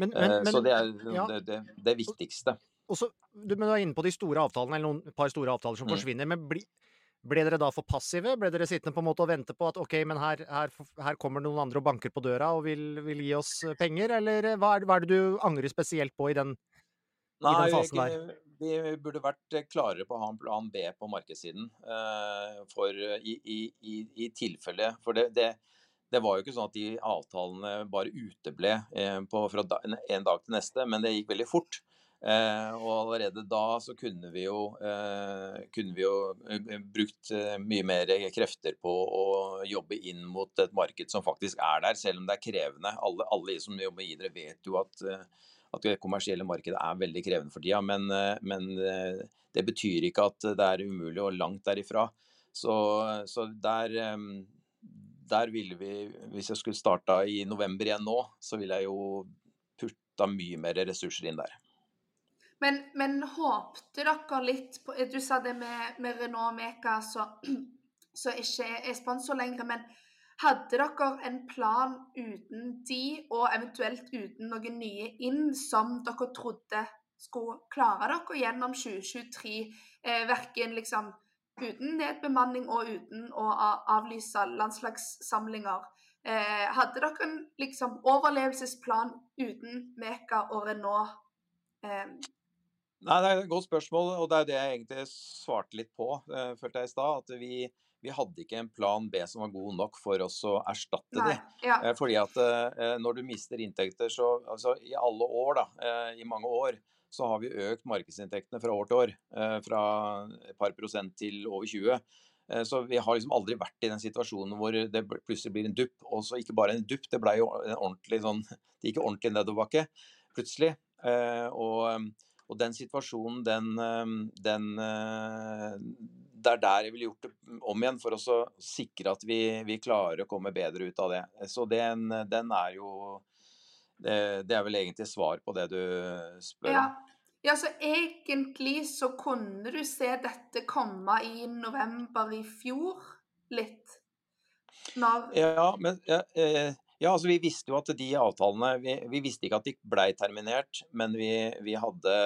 Men, men, Så det er ja. det, det, det, viktigste. Også, du, men du er inne på de store avtalene, eller noen, par store avtaler som mm. forsvinner. men bli, ble dere da for passive? Ble dere sittende på en måte og vente på at ok, men her, her, her kommer noen andre og banker på døra og vil, vil gi oss penger, eller hva er, hva er, det du angrer spesielt på i den, Nei, i den fasen der? vi burde vært klarere på å ha en plan B på markedssiden. For i, i, i, i tilfelle For det, det, det, var jo ikke sånn at de avtalene bare uteble på, fra en dag til neste, men det gikk veldig fort. Eh, og allerede da så kunne vi jo, eh, kunne vi jo eh, brukt mye mer krefter på å jobbe inn mot et marked som faktisk er der, selv om det er krevende. Alle, alle som jobber i det vet jo at, at, det kommersielle markedet er veldig krevende for tida. Men, men, det betyr ikke at det er umulig og langt derifra. Så, så der, der ville vi, hvis jeg skulle starta i november igjen nå, så ville jeg jo putta mye mer ressurser inn der. Men, men håpte dere litt på Du sa det med, med Renault Meka, så, så ikke er sponsor lenger. Men hadde dere en plan uten de, og eventuelt uten noen nye inn, som dere trodde skulle klare dere gjennom 2023? Eh, verken liksom uten nedbemanning og uten å avlyse landslagssamlinger. Eh, hadde dere en liksom, overlevelsesplan uten Meka og Renault? Eh, Nei, Det er et godt spørsmål, og det er det jeg egentlig svarte litt på. Uh, følte jeg i sted, at vi, vi, hadde ikke en plan B som var god nok for oss å erstatte Nei, det. Ja. Uh, fordi at uh, når du mister inntekter, så altså, I alle år, da, i mange år, så har vi økt markedsinntektene fra år til år. fra et par prosent til over 20. Så vi har liksom aldri vært i den situasjonen hvor det plutselig blir en dupp. Og så ikke bare en dupp, det ble jo en ordentlig sånn Det gikk ordentlig nedoverbakke plutselig. Og og den situasjonen, den, ehm, den eh, Det er der jeg ville gjort det om igjen, for å sikre at vi, vi, klarer å komme bedre ut av det. Så den, den er jo det, det, er vel egentlig svar på det du spør ja. Ja, så egentlig så kunne du se dette komme i november i fjor, litt? Når Ja, men ja, eh, ja, altså Vi visste jo at de avtalene Vi, vi visste ikke at de blei terminert, men vi, vi, hadde,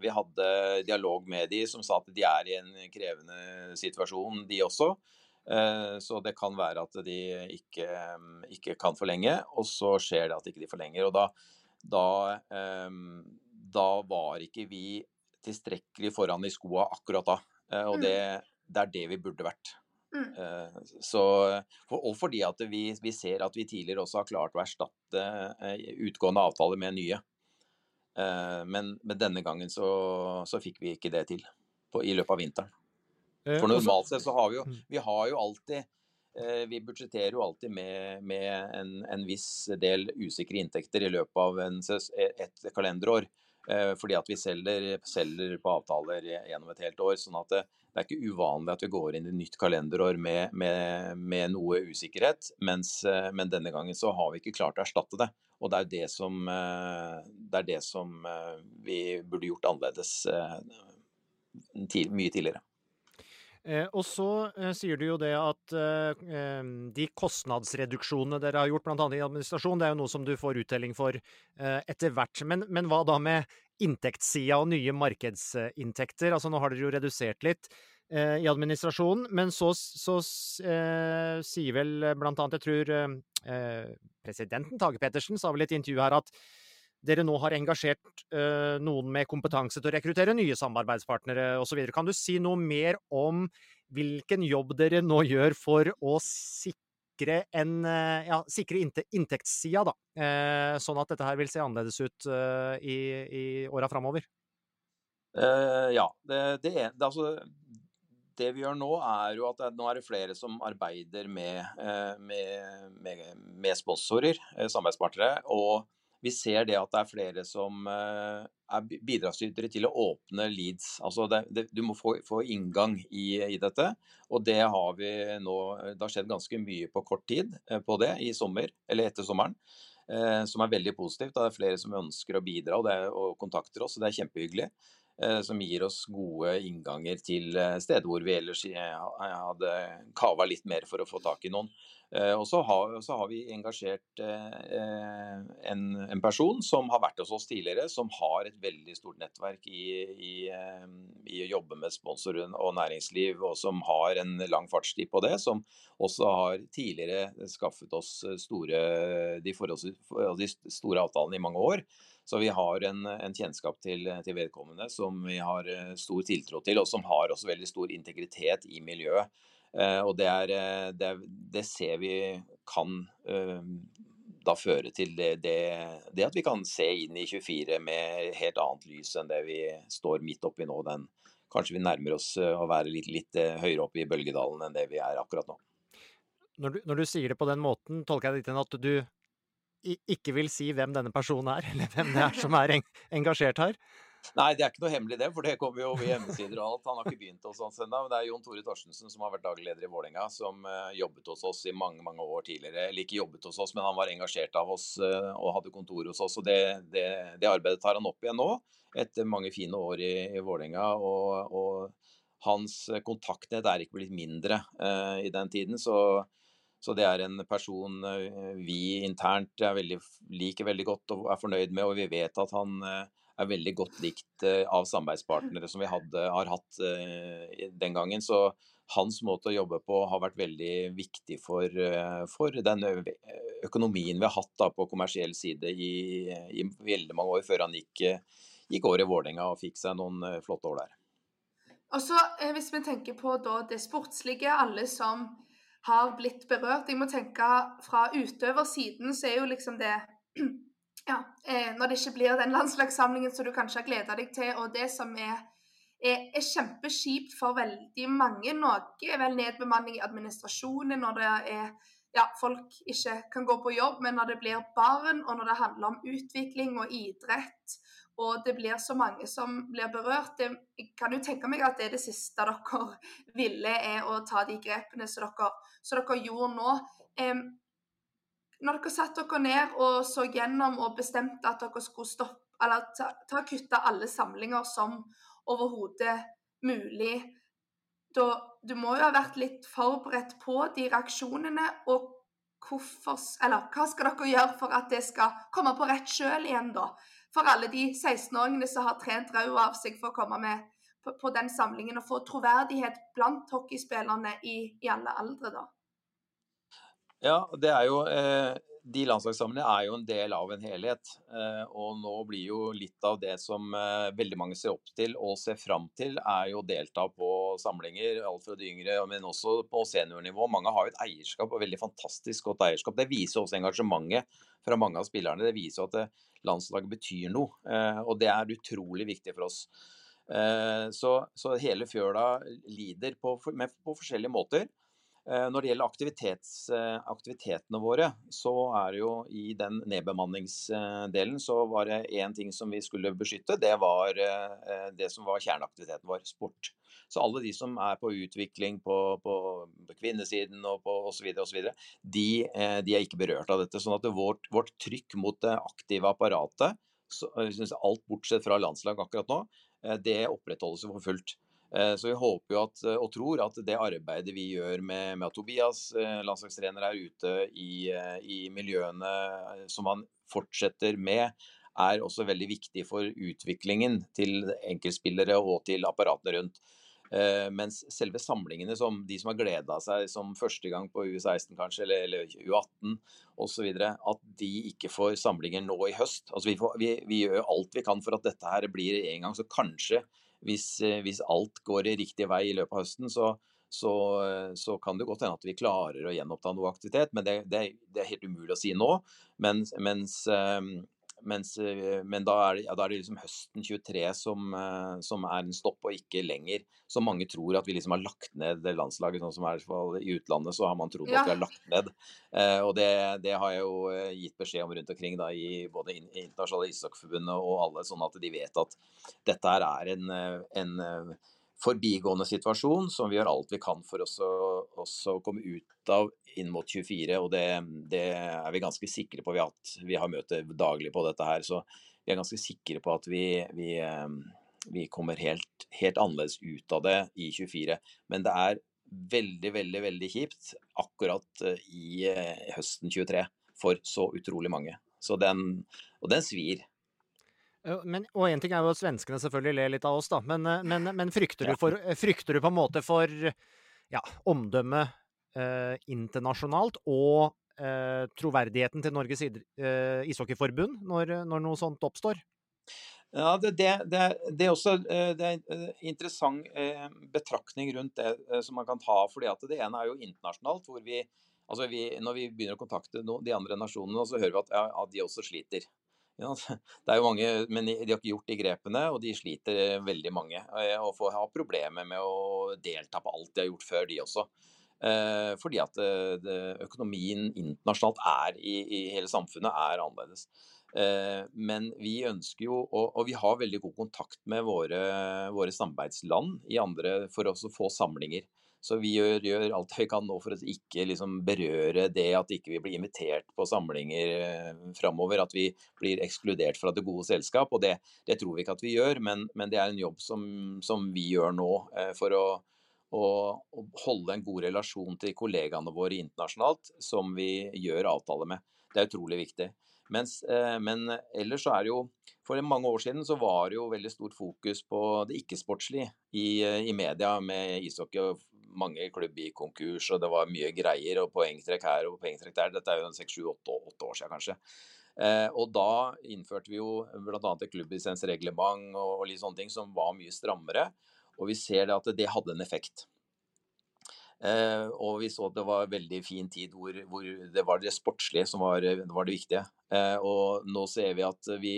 vi, hadde, dialog med de som sa at de er i en krevende situasjon, de også. Eh, så det kan være at de ikke, ikke kan forlenge, og så skjer det at de ikke forlenger. og da, da, ehm, da var ikke vi tilstrekkelig foran i skoa akkurat da. Eh, og mm. det, det er det vi burde vært. Mm. Eh, så, og fordi at vi, vi, ser at vi tidligere også har klart å erstatte eh, utgående avtaler med nye. Eh, men, men denne gangen så, så, fikk vi ikke det til på, i løpet av vinteren. For normalt sett så har vi jo mm. Vi har jo alltid vi budsjetterer jo alltid med, med en, en, viss del usikre inntekter i løpet av en, et kalenderår. Fordi at vi selger, selger, på avtaler gjennom et helt år. sånn at det, er ikke uvanlig at vi går inn i nytt kalenderår med, med, med noe usikkerhet, mens, eh, men denne gangen så har vi ikke klart å erstatte det. Og det er det som, eh, det er det som eh, vi burde gjort annerledes mye tidligere. Eh, og så eh, sier du jo det at eh, de kostnadsreduksjonene dere har gjort, bl.a. i administrasjon, det er jo noe som du får uttelling for etter hvert. Men, men hva da med inntektssida og nye markedsinntekter. Altså nå har dere jo redusert litt eh, i administrasjonen, men så, så eh, sier vel blant annet, jeg tror eh, presidenten Tage Pettersen sa vel i et intervju her at dere nå har engasjert eh, noen med kompetanse til å rekruttere nye samarbeidspartnere osv. Kan du si noe mer om hvilken jobb dere nå gjør for å sikre sikre, en, eh, ja, sikre inntektssida, da. Eh, sånn at dette her vil se annerledes ut eh, i, i åra framover? Ja. Det, det, er, det, altså, det, vi gjør nå, er jo at det, nå er det flere som arbeider med, med, med, med sponsorer, samarbeidspartnere. Og vi ser det at det er flere som eh, er bidragsytere til å åpne leads. Altså det, det, du må få, få inngang i, i, dette. Og det har vi nå Det har skjedd ganske mye på kort tid eh, på det i sommer, eller etter sommeren. Eh, som er veldig positivt. Det er flere som ønsker å bidra og, det, og kontakter oss, og det er kjempehyggelig. Eh, som gir oss gode innganger til eh, steder hvor vi ellers hadde kava litt mer for å få tak i noen. Eh, og så har, har, vi engasjert eh, en, en, person som har vært hos oss tidligere, som har et veldig stort nettverk i, i, eh, i å jobbe med sponsor og næringsliv, og som har en lang fartstid på det. Som også har tidligere skaffet oss store, de, de store avtalene i mange år. Så vi har en, en kjennskap til, til, vedkommende som vi har stor tiltro til, og som har også veldig stor integritet i miljøet. Og det, er, det, det ser vi kan da føre til det, det, at vi kan se inn i 24 med helt annet lys enn det vi står midt oppi nå. Den, kanskje vi nærmer oss eh, å være litt, litt eh, høyere oppe i bølgedalen enn det vi er akkurat nå. Når du, når du sier det på den måten, tolker jeg det til at du ikke vil si hvem denne personen er, eller hvem det er som er engasjert her? Nei, det er ikke noe hemmelig det, for det kommer jo over hjemmesider og alt. Han har ikke begynt hos oss ennå. Det er Jon Tore Torstensen som har vært daglig leder i Vålerenga, som uh, jobbet hos oss i mange mange år tidligere. Eller ikke jobbet hos oss, men han var engasjert av oss uh, og hadde kontor hos oss. og det, det, det, arbeidet tar han opp igjen nå, etter mange fine år i, i Vålerenga. Og, og, hans kontaktnett er ikke blitt mindre uh, i den tiden. så så det er en person vi internt veldig, liker veldig godt og er fornøyd med, og vi vet at han er veldig godt likt eh, av samarbeidspartnere som vi hadde, har hatt eh, den gangen. Så hans måte å jobbe på har vært veldig viktig for, eh, for den økonomien vi har hatt da, på kommersiell side i, i, veldig mange år, før han gikk, gikk over i Vålerenga og fikk seg noen flotte år der. Og så Hvis vi tenker på da, det sportslige, alle som har blitt berørt Jeg må tenke fra utøversiden så er jo liksom det ja, eh, når det ikke blir den landslagssamlingen som du kanskje har gleda deg til, og det som er, er, er kjempekjipt for veldig mange. Noe er vel nedbemanning i administrasjonen når det er ja, folk ikke kan gå på jobb, men når det blir barn, og når det handler om utvikling og idrett, og det blir så mange som blir berørt det, Jeg kan jo tenke meg at det er det siste dere ville, er å ta de grepene som dere, som dere gjorde nå. Eh, når dere satte dere ned og så gjennom og bestemte at dere skulle stoppe, eller ta, ta kutte alle samlinger som overhodet mulig da, Du må jo ha vært litt forberedt på de reaksjonene. og hvorfor, eller Hva skal dere gjøre for at det skal komme på rett kjøl igjen, da? For alle de 16-åringene som har trent rød av seg for å komme med på, på, den samlingen og få troverdighet blant hockeyspillerne i, i alle aldre, da? Ja, det er jo eh, De landslagssamlingene er jo en del av en helhet. Eh, og nå blir jo litt av det som eh, veldig mange ser opp til og ser fram til, er jo å delta på samlinger. Alt fra de yngre, men også på seniornivå. Mange har jo et eierskap, og veldig fantastisk godt eierskap. Det viser også engasjementet fra mange av spillerne. Det viser at landslaget betyr noe. Og det er utrolig viktig for oss. Så, så hele fjøla lider på, på forskjellige måter. Eh, når det gjelder eh, aktivitetene våre, så er det jo i den nedbemanningsdelen så var det én ting som vi skulle beskytte. Det var eh, det som var kjerneaktiviteten vår, sport. Så alle de som er på utvikling på, på, kvinnesiden og osv., osv., de, de er ikke berørt av dette. Sånn at vårt, vårt trykk mot det aktive apparatet, så, alt bortsett fra landslag akkurat nå, det opprettholdes for fullt. Eh, så vi håper at, eh, og tror at det arbeidet vi gjør med, med at Tobias, eh, landslagstrener, er ute i, i, miljøene som han fortsetter med, er også veldig viktig for utviklingen til enkeltspillere og til apparatene rundt. Mens selve samlingene, som de som har gleda seg som første gang på U16 kanskje, eller, eller U18 osv., at de ikke får samlinger nå i høst. Altså vi, får, vi, vi, gjør alt vi kan for at dette her blir en gang, så kanskje hvis, eh, hvis, alt går i riktig vei i løpet av høsten, så, så, eh, så kan det godt hende at vi klarer å gjenoppta noe aktivitet. Men det, det, det er helt umulig å si nå. Mens, mens, ehm, mens, eh, men da er, det, ja, da er, det, liksom høsten 23 som, som, er en stopp, og ikke lenger. Så mange tror at vi liksom har lagt ned det landslaget. sånn som er I utlandet så har man trodd ja. at vi har lagt ned. Eh, og det, det, har jeg jo gitt beskjed om rundt omkring da, i både Internasjonale ishockeyforbundet og alle, sånn at de vet at dette her er en, en forbigående situasjon som vi gjør alt vi kan for å komme ut av inn mot 24. Og det, det, er vi ganske sikre på. Vi har, vi har møter daglig på dette her, så vi er ganske sikre på at vi, vi, vi kommer helt, helt, annerledes ut av det i 24. Men det er veldig, veldig, veldig kjipt akkurat eh, i eh, høsten 23 for så utrolig mange. Så den, og den svir. Men, og én ting er jo at svenskene selvfølgelig ler litt av oss, da. Men, eh, men, men frykter, du for, frykter, du på en måte for ja, omdømmet eh, internasjonalt og eh, troverdigheten til Norges eh, ishockeyforbund når, når noe sånt oppstår? Ja, det, det, det, det, er også eh, det er en interessant eh, betraktning rundt det som man kan ta. fordi at Det ene er jo internasjonalt. hvor vi, altså vi, Når vi begynner å kontakte de andre nasjonene, så hører vi at ja, de også sliter. Ja, det er jo mange, men De har ikke gjort de grepene, og de sliter veldig mange. Og får ha problemer med å delta på alt de har gjort før, de også. Fordi at økonomien internasjonalt er i, hele samfunnet er annerledes. Eh, men vi ønsker jo, og vi har veldig god kontakt med våre, våre samarbeidsland i andre for å få samlinger. Så vi gjør, gjør, alt vi kan nå for å ikke liksom berøre det at ikke vi blir invitert på samlinger eh, framover. At vi blir ekskludert fra det gode selskap. Og det, det tror vi ikke at vi gjør, men, men det er en jobb som, som vi gjør nå eh, for å, å, å, holde en god relasjon til kollegaene våre internasjonalt, som vi gjør avtale med. Det er utrolig viktig. Mens, eh, men ellers så er det jo For mange år siden så var det jo veldig stort fokus på det ikke-sportslige i, eh, i, media med ishockey. og Mange klubber i konkurs, og det var mye greier og poengtrekk her og poengtrekk der. Dette er jo seks, sju, åtte år siden kanskje. Eh, og da innførte vi jo bl.a. et klubblisensreglement og, og litt sånne ting som var mye strammere. Og vi ser det at det hadde en effekt. Eh, og vi så at det var veldig fin tid hvor, hvor det var det sportslige som var var det viktige. Eh, og nå ser vi at vi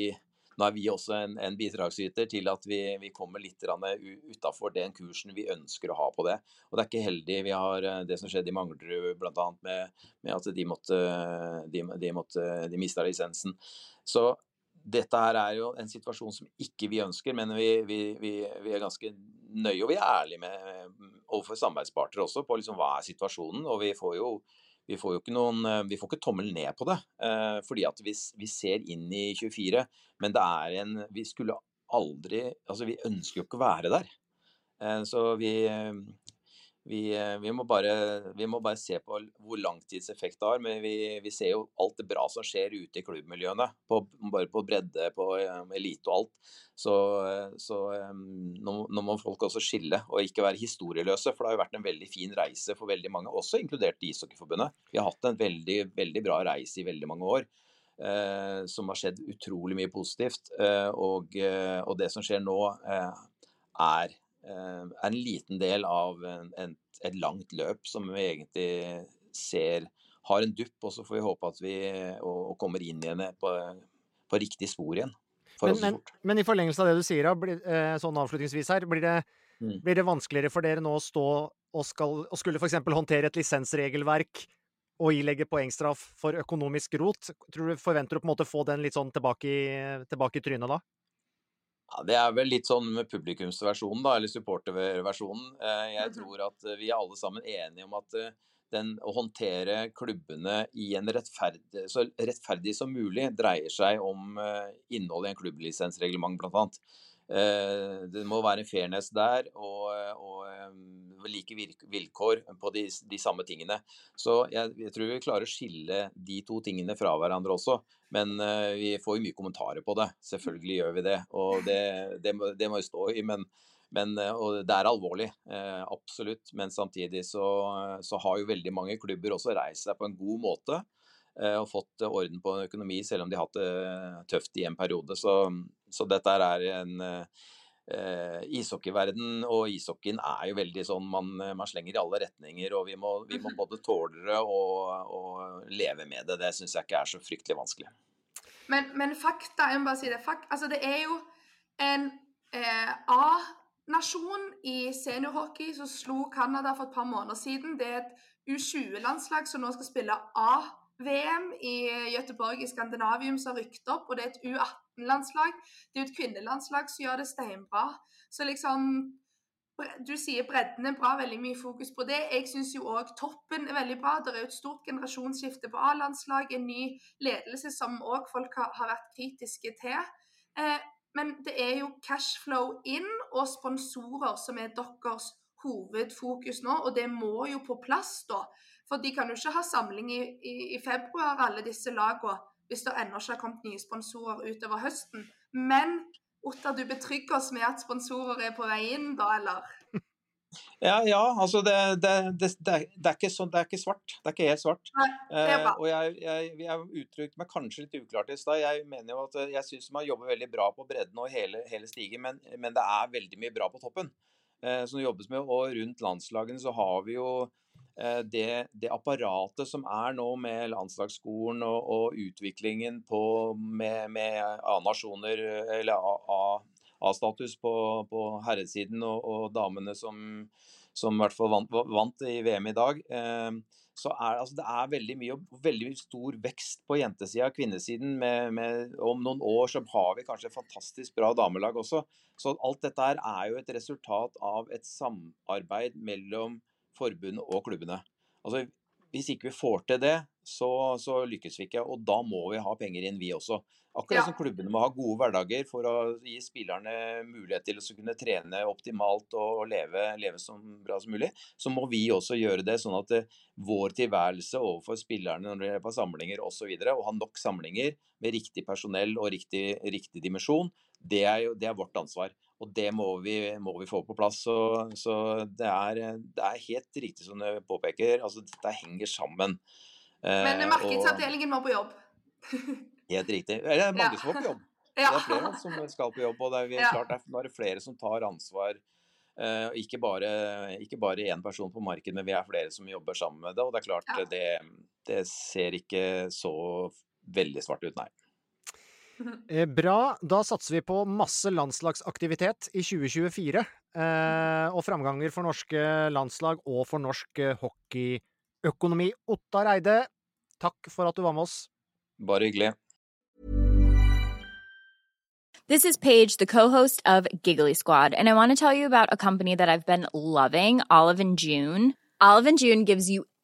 nå er vi også en, en bidragsyter til at vi, vi kommer litt utafor den kursen vi ønsker å ha på det. Og det er ikke heldig. Vi har eh, det som skjedde i Manglerud bl.a. Med, med at de måtte, de, de, de mista lisensen. Så dette her er jo en situasjon som ikke vi ønsker, men vi, vi, vi er ganske nøye og vi er ærlige med, overfor samarbeidspartnere også på liksom, hva er situasjonen. Og vi får jo, vi får jo ikke noen Vi får ikke tommel ned på det, eh, fordi at vi, vi, ser inn i 24. Men det er en Vi skulle aldri Altså, vi ønsker jo ikke å være der. Eh, så vi, vi, eh, vi, må bare, vi, må bare, se på hvor langtidseffekt det har. Men vi, vi, ser jo alt det bra som skjer ute i klubbmiljøene. På, bare på bredde, på um, elite og alt. Så, eh, så um, nå, nå, må folk også skille, og ikke være historieløse. For det har jo vært en veldig fin reise for veldig mange, også inkludert Ishockeyforbundet. Vi har hatt en veldig, veldig bra reise i veldig mange år. Eh, som har skjedd utrolig mye positivt. Eh, og, og, det som skjer nå, eh, er er eh, en liten del av en, en, et langt løp som vi egentlig ser har en dupp, og så får vi håpe at vi og, og kommer inn igjen på, på riktig spor igjen. Men, men, men, i forlengelse av det du sier, eh, sånn avslutningsvis her, blir det, mm. blir det vanskeligere for dere nå å stå og, skal, og skulle f.eks. håndtere et lisensregelverk og ilegge poengstraff for økonomisk rot? Tror du Forventer du på en måte få den litt sånn tilbake i, tilbake i trynet da? Ja, Det er vel litt sånn med publikumsversjonen, da, eller supporterversjonen. Eh, jeg mhm. tror at vi er alle sammen enige om at eh, den, å håndtere klubbene i en rettferdig, så rettferdig som mulig dreier seg om eh, innholdet i en klubblisensreglement, bl.a. Det må være en fairness der og, og like vilkår på de, de, samme tingene. Så jeg, jeg, tror vi klarer å skille de to tingene fra hverandre også. Men uh, vi får jo mye kommentarer på det. Selvfølgelig gjør vi det. Og det, det, det må vi stå i. Men, men uh, og det er alvorlig, uh, absolutt. Men samtidig så, så, har jo veldig mange klubber også reist seg på en god måte og fått orden på økonomi, selv om de har hatt det tøft i en periode. Så, så dette er en eh, ishockeyverden og ishockeyen er jo veldig sånn man, man, slenger i alle retninger. Og vi må, vi må både tåle det og, og, leve med det. Det syns jeg ikke er så fryktelig vanskelig. Men, men fakta, jeg må bare si det. Fakt, altså det er jo en eh, A-nasjon i seniorhockey som slo Canada for et par måneder siden. Det er et U20-landslag som nå skal spille A-VM i Göteborg i Skandinavium som har rykket opp. Og det er et U18 landslag Det er jo et kvinnelandslag som gjør det steinbra. Så liksom Du sier bredden er bra, veldig mye fokus på det. Jeg syns jo òg toppen er veldig bra. Det er jo et stort generasjonsskifte på A-landslag, en ny ledelse som òg folk har, har, vært kritiske til. Eh, men det er jo cashflow inn og sponsorer som er deres hovedfokus nå, og det må jo på plass, da. For de kan jo ikke ha samling i, i, i februar, alle disse lagene hvis det ennå ikke har kommet nye sponsorer utover høsten. Men Otta, du betrygger oss med at sponsorer er på vei inn, da, eller? Ja, ja altså det, det, det, det, er ikke sånn, det er ikke svart. Det er ikke helt svart. Nei, Eh, og jeg, jeg, jeg uttrykte meg kanskje litt uklart i stad. Jeg mener jo at eh, jeg syns man jobber veldig bra på bredden og hele, hele stigen, men, men det er veldig mye bra på toppen eh, som det jobbes med. Og rundt landslagene så har vi jo det, det apparatet som er nå med landslagsskolen og, og utviklingen på, med, med A-nasjoner, eller A-status på, på herresiden og, og damene som, som i hvert fall vant, vant i VM i dag. Eh, så er altså, det er veldig mye og veldig stor vekst på jentesida. Kvinnesiden med, med, om noen år så har vi kanskje et fantastisk bra damelag også. Så alt dette her er jo et resultat av et samarbeid mellom forbundet og klubbene. Altså, hvis ikke vi får til det, så, så lykkes vi ikke. Og da må vi ha penger inn, vi også. Akkurat Ja. som klubbene må ha gode hverdager for å gi spillerne mulighet til å kunne trene optimalt og leve, leve så bra som mulig, så må vi også gjøre det sånn at eh, vår tilværelse overfor spillerne når det er på samlinger osv., og ha nok samlinger med riktig personell og riktig, riktig dimensjon, det er jo det er vårt ansvar. Og det må vi, må vi få på plass. Så, så det, er, det er helt riktig som du påpeker, altså dette henger sammen. Men Eh, markedsavdelingen må på jobb. Helt riktig. Det er mange Ja. som var på jobb. Ja. Det er flere som skal på jobb, og det er, klart, det er, nå er det flere som tar ansvar. Uh, ikke bare ikke bare én person på markedet, men vi er flere som jobber sammen med det. Og det er klart, Ja. det, det ser ikke så veldig svart ut, nei. Eh, Bra. Da satser vi på masse landslagsaktivitet i 2024. Eh, og framganger for norske landslag og for norsk eh, hockeyøkonomi. Ottar Eide, takk for at du var med oss. Bare hyggelig. This is Paige, the co-host of Giggly Squad, and I want to tell you about a company that I've been loving, Olive and June. Olive and June gives you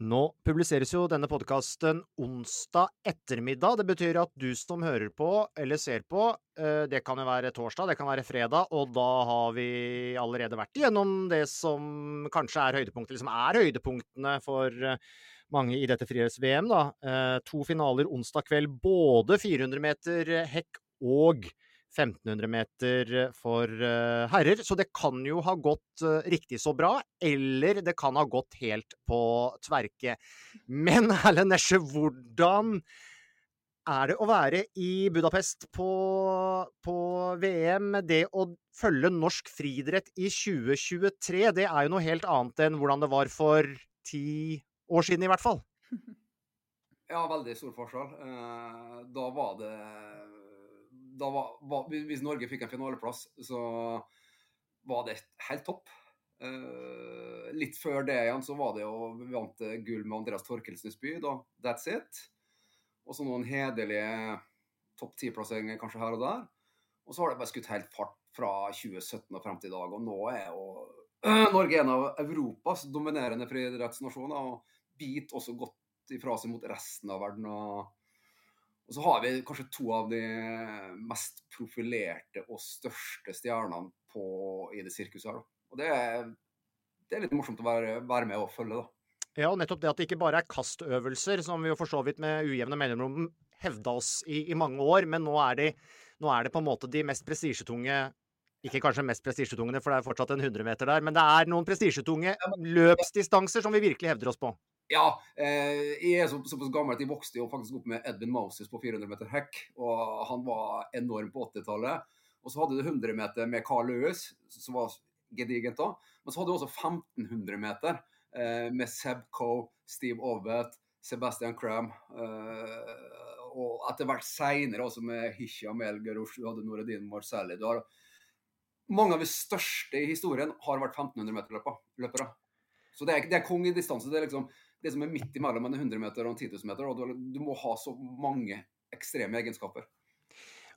Nå publiseres jo denne podkasten onsdag ettermiddag. Det betyr at du som hører på eller ser på, eh, det kan jo være torsdag, det kan være fredag, og da har vi allerede vært igjennom det som kanskje er høydepunktet, eller som er høydepunktene for eh, mange i dette friidretts-VM, da. Eh, To finaler onsdag kveld, både 400 meter hekk og 1500 meter for eh, herrer, så det kan jo ha gått eh, riktig så bra, eller det kan ha gått helt på tverke. Men Erlend Nesje, hvordan er det å være i Budapest på, på VM? Det å følge norsk friidrett i 2023, det er jo noe helt annet enn hvordan det var for ti år siden, i hvert fall. Ja, veldig stor forskjell. Eh, Da var det var, var, Hvis Norge fikk en finaleplass, så var det helt topp. Uh, litt før det igjen så var det jo Vi vant gull med Andreas Torkelsens by, da. That's it. Og så noen hederlige topp ti-plasseringer kanskje her og der. Og så har det bare skutt helt fart fra 2017 og frem til i dag. Og nå er jo Norge en av Europas dominerende friidrettsnasjoner og biter også godt ifra seg mot resten av verden. og og så har vi kanskje to av de mest profilerte og største stjernene på, i det sirkuset her. Og det er, det er, litt morsomt å være, være, med og følge, da. Ja, og nettopp det at det ikke bare er kastøvelser, som vi jo for så vidt med ujevne mellomrom hevda oss i, i, mange år, men nå er, de, nå er det på en måte de mest prestisjetunge ikke kanskje mest prestisjetungene, for det er fortsatt en 100-meter der, men det er noen prestisjetunge løpsdistanser som vi virkelig hevder oss på. Ja, eh, jeg er såpass gammel at jeg vokste jo faktisk opp med Edvin Moses på 400 meter hekk. Og han var enorm på 80-tallet. Og så hadde du 100 meter med Carl Lewis, som var gedigent da. Men så hadde du også 1500 meter eh, med Seb Coe, Steve Ovett, Sebastian Cram. Eh, og etter hvert seinere også med Hisham Elgerush, du hadde Noradin Marcelli. Du har mange av de største i historien har vært 1500 meter-løpere. Så det er, det er distanse. Det er liksom det som er midt imellom en 100 meter og en 10 000 meter. og Du må ha så mange ekstreme egenskaper.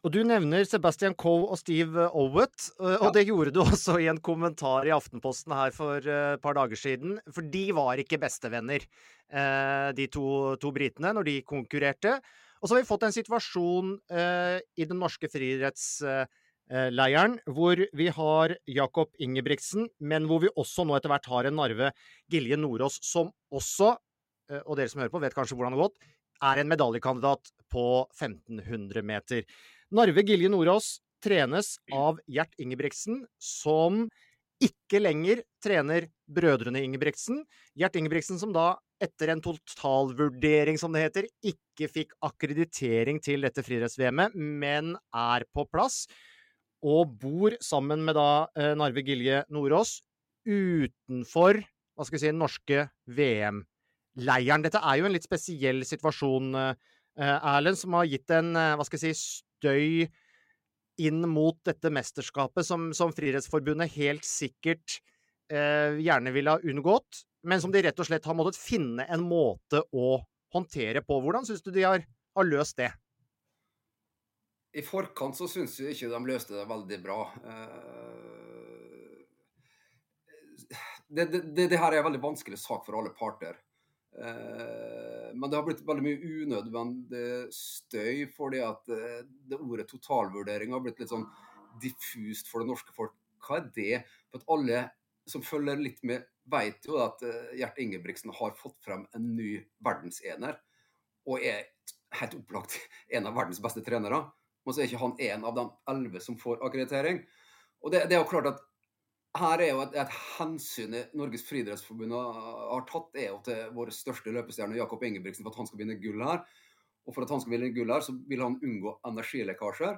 Og Du nevner Sebastian Coe og Steve Owett, og ja. det gjorde du også i en kommentar i Aftenposten her for et par dager siden. For de var ikke bestevenner, eh, de to, to britene, når de konkurrerte. Og så har vi fått en situasjon eh, i den norske friidretts Eh, leiren, hvor vi har Jakob Ingebrigtsen, men hvor vi også nå etter hvert har en Narve Gilje Nordås, som også, eh, og dere som hører på vet kanskje hvordan det har gått, er en medaljekandidat på 1500 meter. Narve Gilje Nordås trenes av Gjert Ingebrigtsen, som ikke lenger trener brødrene Ingebrigtsen. Gjert Ingebrigtsen som da, etter en totalvurdering, som det heter, ikke fikk akkreditering til dette friidretts-VM-et, men er på plass og bor sammen med da eh, Narve Gilje Nordås utenfor hva skal vi si, den norske VM-leiren. Dette er jo en litt spesiell situasjon, eh, Erlend, som har gitt en eh, hva skal si, støy inn mot dette mesterskapet som, som Friidrettsforbundet helt sikkert eh, gjerne ville ha unngått, men som de rett og slett har måttet finne en måte å håndtere på. Hvordan syns du de har, har løst det? I forkant så syns jeg ikke de løste det veldig bra. Eh, det, det, det, her er en veldig vanskelig sak for alle parter. Eh, men det har blitt veldig mye unødvendig støy fordi at eh, det ordet totalvurdering har blitt litt sånn diffust for det norske folk. Hva er det? For at alle som følger litt med, vet jo at Gjert Ingebrigtsen har fått frem en ny verdensener. Og er helt opplagt en av verdens beste trenere men så er ikke han en av de elleve som får akkreditering. Og det, det, er jo klart at her er jo et, et hensyn Norges friidrettsforbund har tatt, er jo til vår største løpestjerne Jakob Ingebrigtsen for at han skal vinne gull her. Og for at han skal vinne gull her, så vil han unngå energilekkasjer.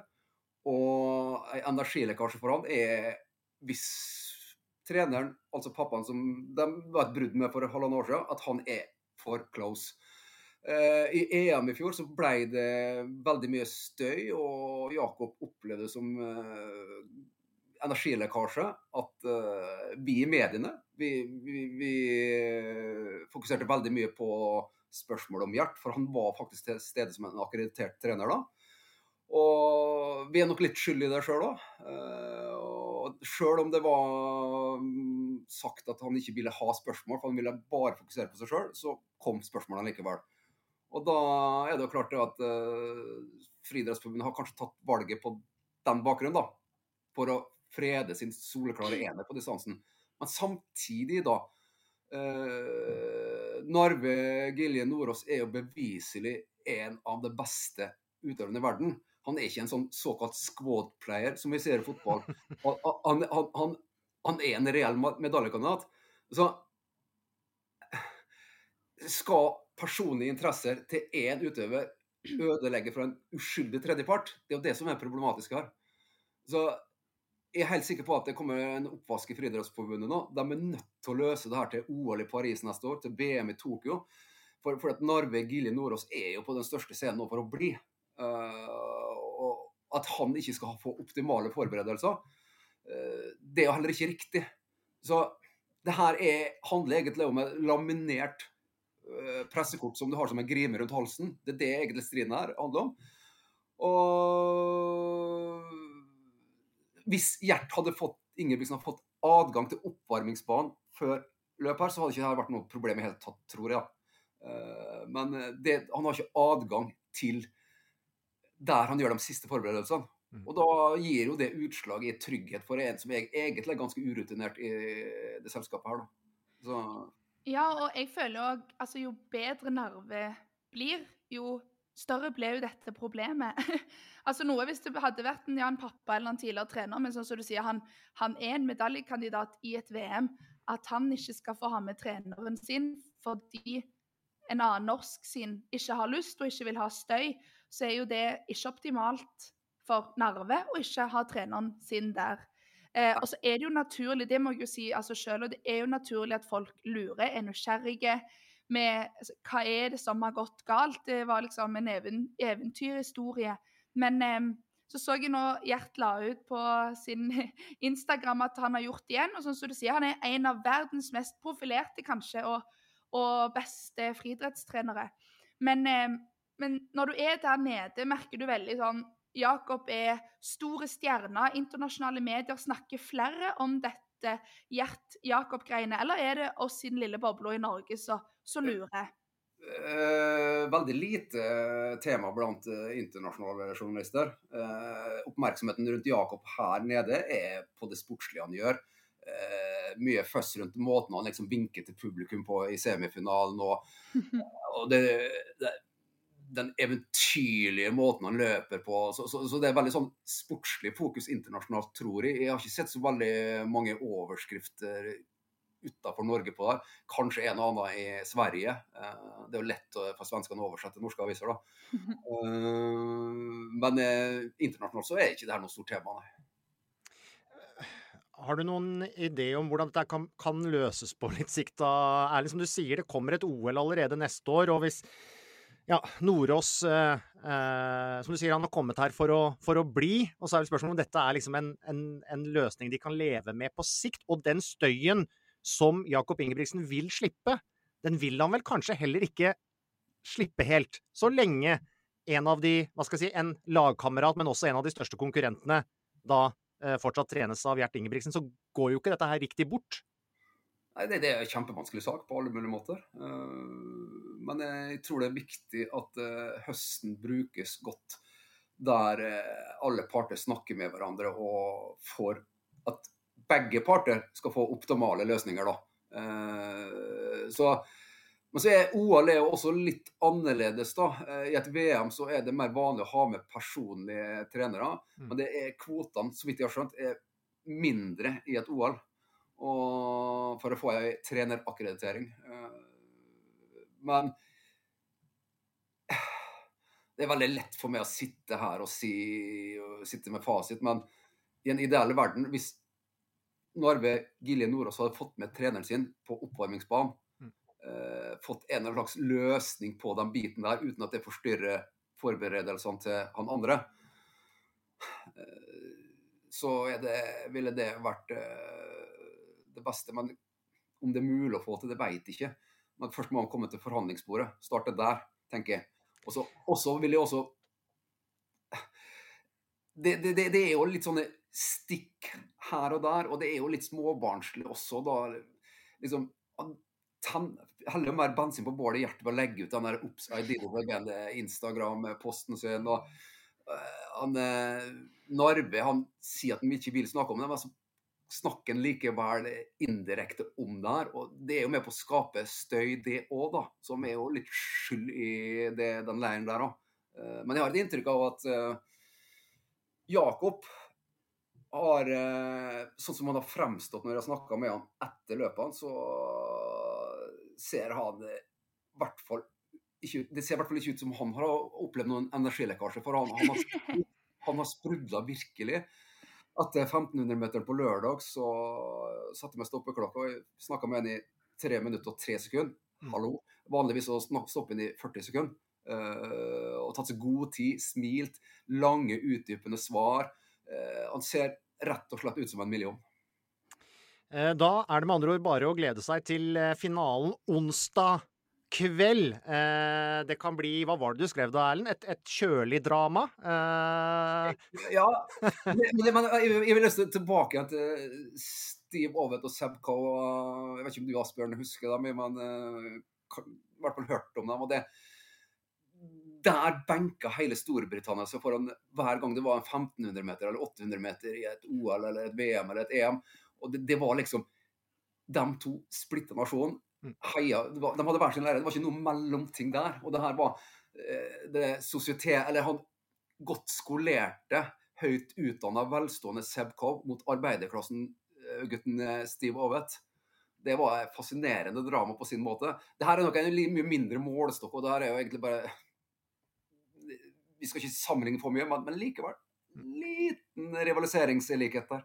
Og energilekkasje for han er hvis treneren, altså pappaen som de var et brudd med for halvannet år siden, at han er for close. Eh, I EM i fjor så ble det veldig mye støy, og Jakob opplevde som uh, energilekkasje at uh, vi i mediene vi, vi, vi, fokuserte veldig mye på spørsmålet om Gjert, for han var faktisk til stede som en akkreditert trener da. Og vi er nok litt skyld i det sjøl òg. Sjøl om det var um, sagt at han ikke ville ha spørsmål, for han ville bare fokusere på seg sjøl, så kom spørsmålene likevel. Og da er det jo klart at uh, Friidrettsforbundet har kanskje tatt valget på den bakgrunnen, da. For å frede sin soleklare ener på distansen. Men samtidig, da uh, Narve Gilje Nordås er jo beviselig en av de beste utøverne i verden. Han er ikke en sånn såkalt squad player, som vi ser i fotball. Han, han, han, han er en reell medaljekandidat. Så skal personlige interesser til én utøver ødelegger for en uskyldig tredjepart. Det er jo det som er problematisk her. Så jeg er helt sikker på at det kommer en oppvask i Friidrettsforbundet nå. De er nødt til å løse det her til OL i Paris neste år, til VM i Tokyo. For, for at Narve Gilje Nordås er jo på den største scenen nå for å bli. Uh, og at han ikke skal få optimale forberedelser, uh, det er jo heller ikke riktig. Så det her er, handler egentlig om et laminert pressekort som du har som en grime rundt halsen. Det er det egentlig striden her handler om. Og hvis Gjert hadde fått Ingebrigtsen hadde fått adgang til oppvarmingsbanen før løpet her, så hadde ikke det vært noe problem i hele tatt, tror jeg. Eh, men det, han har ikke adgang til der han gjør de siste forberedelsene. Mm. Og da gir jo det utslag i trygghet for en som egentlig er ganske urutinert i det selskapet her, da. Så ja, og jeg føler òg altså jo bedre Narve blir, jo større ble jo dette problemet. altså noe Hvis det hadde vært en, ja, en pappa eller en tidligere trener, men sånn som du sier, han, han, er en medaljekandidat i et VM, at han ikke skal få ha med treneren sin fordi en annen norsk sin ikke har lyst og ikke vil ha støy, så er jo det ikke optimalt for Narve å ikke ha treneren sin der. Eh, og så er det jo naturlig, det må jeg jo si altså selv, og det er jo naturlig at folk lurer, er nysgjerrige med altså, hva er det som har gått galt. Det var liksom en even, eventyrhistorie. Men eh, så så jeg nå Gjert la ut på sin Instagram at han har gjort det igjen. Og sånn som du sier, han er en av verdens mest profilerte, kanskje, og, og beste friidrettstrenere. Men, eh, men når du er der nede, merker du veldig sånn Jakob er store stjerner. Internasjonale medier snakker flere om dette Gjert-Jakob-greiene, eller er det oss i den lille bobla i Norge som lurer? Eh, veldig lite tema blant eh, internasjonale journalister. Eh, oppmerksomheten rundt Jakob her nede er på det sportslige han gjør. Eh, mye føss rundt måten han liksom vinker til publikum på i semifinalen. Og, og det, det, den eventyrlige måten han løper på. Så, så, så, det er veldig sånn sportslig fokus internasjonalt, tror jeg. Jeg har ikke sett så veldig mange overskrifter utenfor Norge på det. Kanskje en og annen i Sverige. Eh, det er jo lett for svenskene å oversette norske aviser, da. Eh, men eh, internasjonalt så er ikke det her noe stort tema, nei. Har du noen idé om hvordan dette kan, kan løses på litt sikt? da? Erling, som du sier, det kommer et OL allerede neste år. og hvis ja, Nordås eh, eh, Som du sier, han har kommet her for å, for å bli. Og så er det spørsmålet om dette er liksom en, en, en, løsning de kan leve med på sikt. Og den støyen som Jakob Ingebrigtsen vil slippe, den vil han vel kanskje heller ikke slippe helt. Så lenge en av de, hva skal jeg si, en lagkamerat, men også en av de største konkurrentene da eh, fortsatt trenes av Gjert Ingebrigtsen, så går jo ikke dette her riktig bort. Nei, det, det er en kjempevanskelig sak på alle mulige måter. Uh, men jeg tror det er viktig at uh, høsten brukes godt der uh, alle parter snakker med hverandre og får at begge parter skal få optimale løsninger. da. så men så er OL er jo også litt annerledes. da. I et VM så er det mer vanlig å ha med personlige trenere. Mm. Men det er kvotene, så vidt jeg har skjønt, er mindre i et OL og for å få ei trenerakkreditering. Men det er veldig lett for meg å sitte her og si, sitte med fasit, men i en ideell verden, hvis Narve Gilje Nordås hadde fått med treneren sin på oppvarmingsbanen, mm. eh, fått en eller annen slags løsning på den biten der uten at det forstyrrer forberedelsene til han andre, eh, så det, ville det vært eh, det beste. Men om det er mulig å få til, det vet jeg ikke. Men først må man komme til forhandlingsbordet. Starte der, tenker jeg. Og så vil jeg også det, det, det, er jo litt sånne stikk her og der, og det er jo litt småbarnslig også, da. Liksom Heller mer bensin på bålet hjertet ved å legge ut den der Ops, I did it Instagram-posten sin. og uh, han, uh, Narve han sier at han ikke vil snakke om det, men så snakker en likevel indirekte om det her. Og det er jo med på å skape støy, det òg, da. Som er jo litt skyld i det, den leiren der òg. Eh, men jeg har et inntrykk av at uh, Jakob har uh, Sånn som han har fremstått når jeg har snakka med han etter løpene, så ser han i hvert fall ikke, Det ser i hvert fall ikke ut som han har opplevd noen energilekkasje. For han, han har, han har sprudla virkelig. Etter 1500-meteren på lørdag så satte jeg meg stoppeklokka og snakka med en i tre minutter og tre sekunder. Mm. Hallo. Vanligvis så stopper en i 40 sekunder. Uh, og tatt seg god tid, smilt, lange, utdypende svar. Uh, han ser rett og slett ut som en million. Uh, da er det med andre ord bare å glede seg til finalen onsdag kveld. Eh, det kan bli Hva var det du skrev da, Erlend? Et, et kjølig drama? Eh, Ja, men, jeg, vil lyst tilbake til Steve Ovet og Seb Coe. Jeg vet ikke om du Asbjørn husker dem, men eh, i hvert fall hørt om dem. og det der benka hele Storbritannia seg foran hver gang det var en 1500 meter eller 800 meter i et OL eller et VM eller et EM. Og det, det var liksom De to splitta nasjonen. Heia, det var, de hadde hver sin lærer. Det var ikke noe mellomting der. Og det her var eh, det sosieté... Eller han godt skolerte, høyt utdanna, velstående Seb Kov mot arbeiderklassen-gutten Steve Ovet. Det var et fascinerende drama på sin måte. Det her er nok en mye mindre målestokk, og det her er jo egentlig bare Vi skal ikke sammenligne for mye, men, men likevel. Liten rivaliseringslikhet der.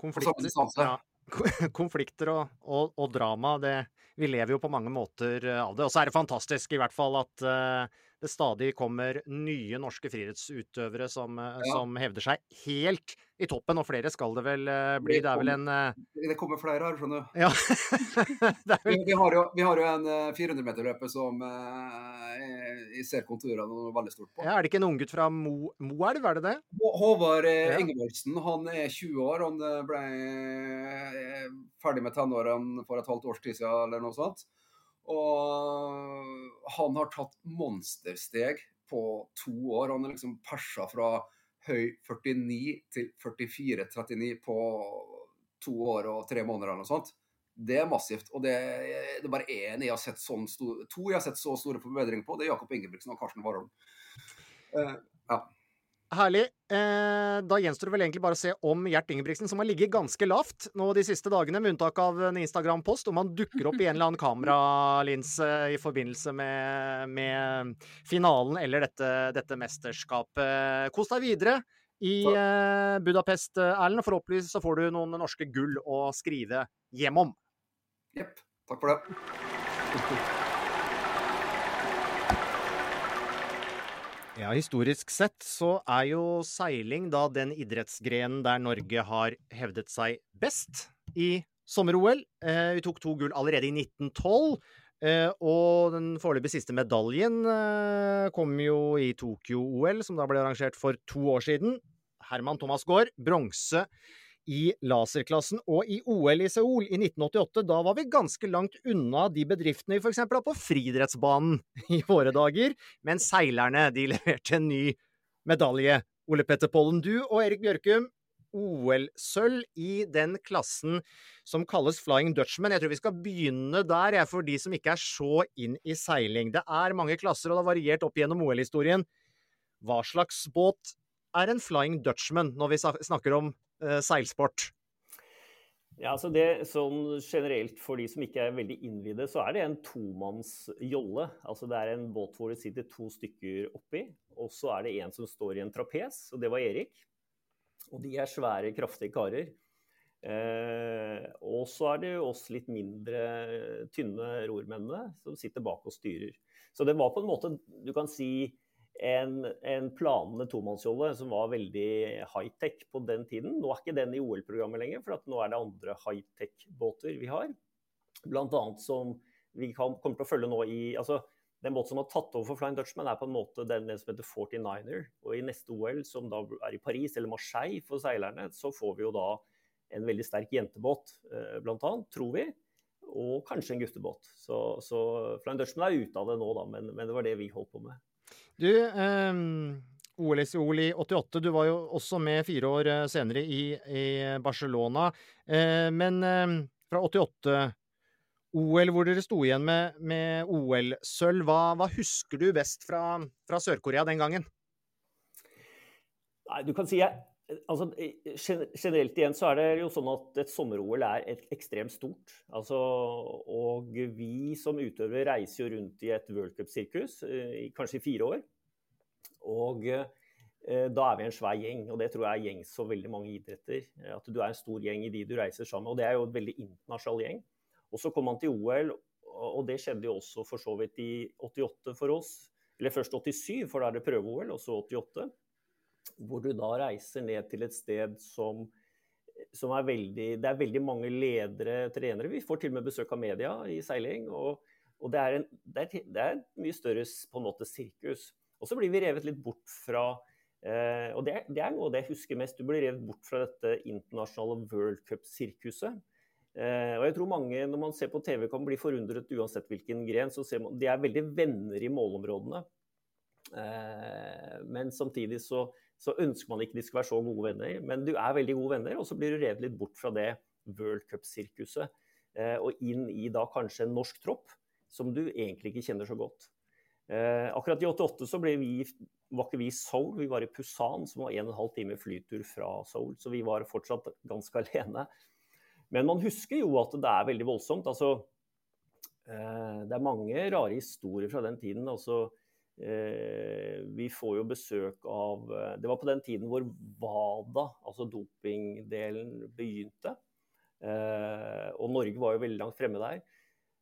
konflikter, samme ja, konflikter og, og, og drama, det, vi lever jo på mange måter eh, av det. Og så er det fantastisk i hvert fall at eh, det stadig kommer nye norske friidrettsutøvere som, eh, Ja. som hevder seg helt i toppen, og flere skal det vel eh, bli. Det er vel en eh, Det kommer flere her, skjønner du. Ja. er Vi, vel vi, har jo, vi har jo en 400-meterløper som jeg ser konturene noe veldig stort på. ja, Er det ikke en unggutt fra Mo, Moelv, er det det? Håvard Ja. Ingeborgsen. han er 20 år. Han ble ferdig med tenårene for et halvt års tid siden, eller noe sånt. Og han har tatt monstersteg på to år. Han er liksom persa fra høy 49 til 44-39 på to år og tre måneder eller noe sånt. Det er massivt. Og det, det er bare én jeg har sett sånn to jeg har sett så store forbedringer på. Det er Jakob Ingebrigtsen og Karsten Warholm. Uh, ja. Herlig. Eh, da gjenstår det vel egentlig bare å se om Gjert Ingebrigtsen, som har ligget ganske lavt nå de siste dagene, med unntak av en Instagram-post, om han dukker opp i en eller annen kameralinse i forbindelse med, med finalen eller dette, dette mesterskapet. Kos deg videre i eh, Budapest, eh, Erlend, forhåpentligvis så får du noen norske gull å skrive hjem om. Jepp. Takk for det. Ja, historisk sett så er jo seiling da den idrettsgrenen der Norge har hevdet seg best i sommer-OL. Eh, vi tok to gull allerede i 1912. Eh, og den foreløpig siste medaljen eh, kom jo i Tokyo-OL, som da ble arrangert for to år siden. Herman Thomas Gaard, bronse i laserklassen. Og i OL i Seoul i 1988, da var vi ganske langt unna de bedriftene vi f.eks. har på friidrettsbanen i våre dager. Men seilerne, de leverte en ny medalje. Ole Petter Pollen, du og Erik Bjørkum, OL-sølv i den klassen som kalles Flying Dutchman. Jeg tror vi skal begynne der, jeg, for de som ikke er så inn i seiling. Det er mange klasser, og det har variert opp gjennom OL-historien. Hva slags båt er en Flying Dutchman når vi snakker om eh, seilsport? Ja, altså det sånn Generelt for de som ikke er veldig innvidde, så er det en tomannsjolle. Altså det er en båt hvor det sitter to stykker oppi, og så er det en som står i en trapes, og det var Erik. Og de er svære, kraftige karer. Eh, og så er det jo oss litt mindre tynne rormennene som sitter bak og styrer. Så det var på en måte, du kan si, en, en planende tomannsjolle som var veldig high-tech på den tiden. Nå er ikke den i OL-programmet lenger, for at nå er det andre high-tech-båter vi har. Blant annet som vi kan, kommer til å følge nå i altså Den båten som har tatt over for Flying Dutchman, er på en måte den, den som heter 49er. Og i neste OL, som da er i Paris eller Marseille for seilerne, så får vi jo da en veldig sterk jentebåt, eh, blant annet, tror vi. Og kanskje en guttebåt. Så, så Flying Dutchman er ute av det nå, da, men, men det var det vi holdt på med. Du, eh, OL i Seoul i 88, du var jo også med fire år eh, senere i, i Barcelona. Eh, men eh, fra 88, OL hvor dere sto igjen med, med OL-sølv, hva, hva husker du best fra, fra Sør-Korea den gangen? Nei, du kan si jeg, altså, Generelt igjen så er det jo sånn at et sommer-OL er et ekstremt stort. Altså, og vi som utøvere reiser jo rundt i et worldcup-sirkus eh, kanskje i fire år. Og eh, da er vi en svær gjeng, og det tror jeg er gjengs for veldig mange idretter. eh, At du er en stor gjeng i de du reiser sammen med. Og det er jo en veldig internasjonal gjeng. Og så kom man til OL, og det skjedde jo også for så vidt i 88 for oss. Eller først 87, for da er det prøve-OL, og så 88 hvor du da reiser ned til et sted som, som er veldig Det er veldig mange ledere, trenere. Vi får til og med besøk av media i seiling. Og, Og det er, en, det, er, det er, mye større på en måte sirkus. Og så blir vi revet litt bort fra eh, Og det det er, noe det jeg husker mest. Du blir revet bort fra dette internasjonale World Cup-sirkuset. Eh, og jeg tror mange, når man ser på TV, kan bli forundret uansett hvilken gren. så ser man, De er veldig venner i målområdene. Eh, men samtidig så, så, ønsker man ikke de skal være så gode venner. Men du er veldig gode venner, og så blir du revet litt bort fra det World Cup-sirkuset. Eh, og inn i da kanskje en norsk tropp som du egentlig ikke kjenner så godt. Eh, akkurat i 88 så vi, var ikke vi i Seoul, vi var i Pusan, som var 1 12 time flytur fra Seoul. Så vi var fortsatt ganske alene. Men man husker jo at det er veldig voldsomt. Altså, eh, det er mange rare historier fra den tiden. Altså, eh, vi får jo besøk av eh, Det var på den tiden hvor WADA, altså dopingdelen, begynte. Eh, og Norge var jo veldig langt fremme der.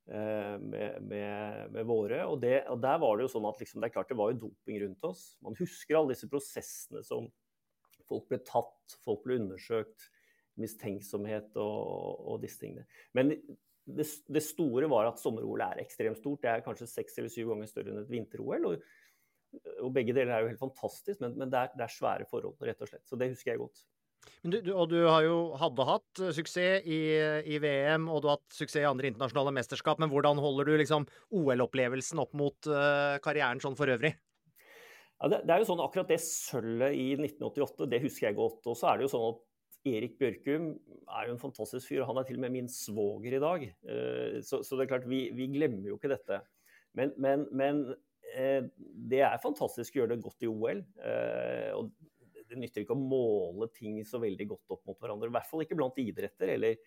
Eh, med, med, med, våre. Og, det, og, der var det jo sånn at liksom, det er klart det var jo doping rundt oss. Man husker alle disse prosessene som folk ble tatt, folk ble undersøkt, mistenksomhet og, og disse tingene. Men det, det store var at sommer-OL er ekstremt stort. Det er kanskje seks eller syv ganger større enn et vinter-OL. Og, og, begge deler er jo helt fantastisk, men, men det, er, det, er, svære forhold, rett og slett. Så det husker jeg godt. Du, du, og du har jo hadde hatt eh, suksess i, i, VM, og du har hatt suksess i andre internasjonale mesterskap. Men hvordan holder du liksom OL-opplevelsen opp mot uh, karrieren sånn for øvrig? Ja, det, det, er jo sånn Akkurat det sølvet i 1988, det husker jeg godt. Og så er det jo sånn at Erik Bjørkum er jo en fantastisk fyr. Han er til og med min svoger i dag. Uh, så, så, det er klart, vi, vi, glemmer jo ikke dette. Men, men, men det er fantastisk å gjøre det godt i OL. og det nytter ikke å måle ting så veldig godt opp mot hverandre. I hvert fall ikke blant idretter eller,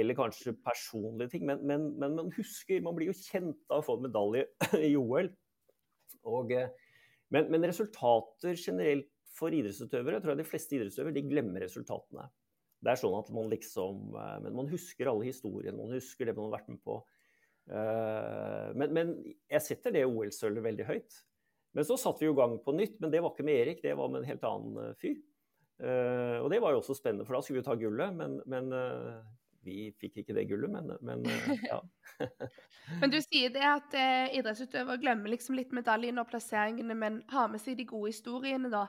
eller kanskje personlige ting. Men, men, men, man husker, man blir jo kjent av å få en medalje i OL. Og, eh, men, men, resultater generelt for idrettsutøvere, tror jeg de fleste idrettsutøvere de glemmer resultatene. Det er sånn at man liksom eh, Men man husker alle historiene, man husker det man har vært med på. Eh, men, men jeg setter det OL-sølvet veldig høyt. Men så satte vi jo gang på nytt, men det var ikke med Erik, det var med en helt annen uh, fyr. Uh, og det var jo også spennende, for da skulle vi ta gullet, men, men uh, vi fikk ikke det gullet, men, men ja. men du sier det at idrettsutøvere glemmer liksom litt medaljene og plasseringene, men har med seg de gode historiene, da.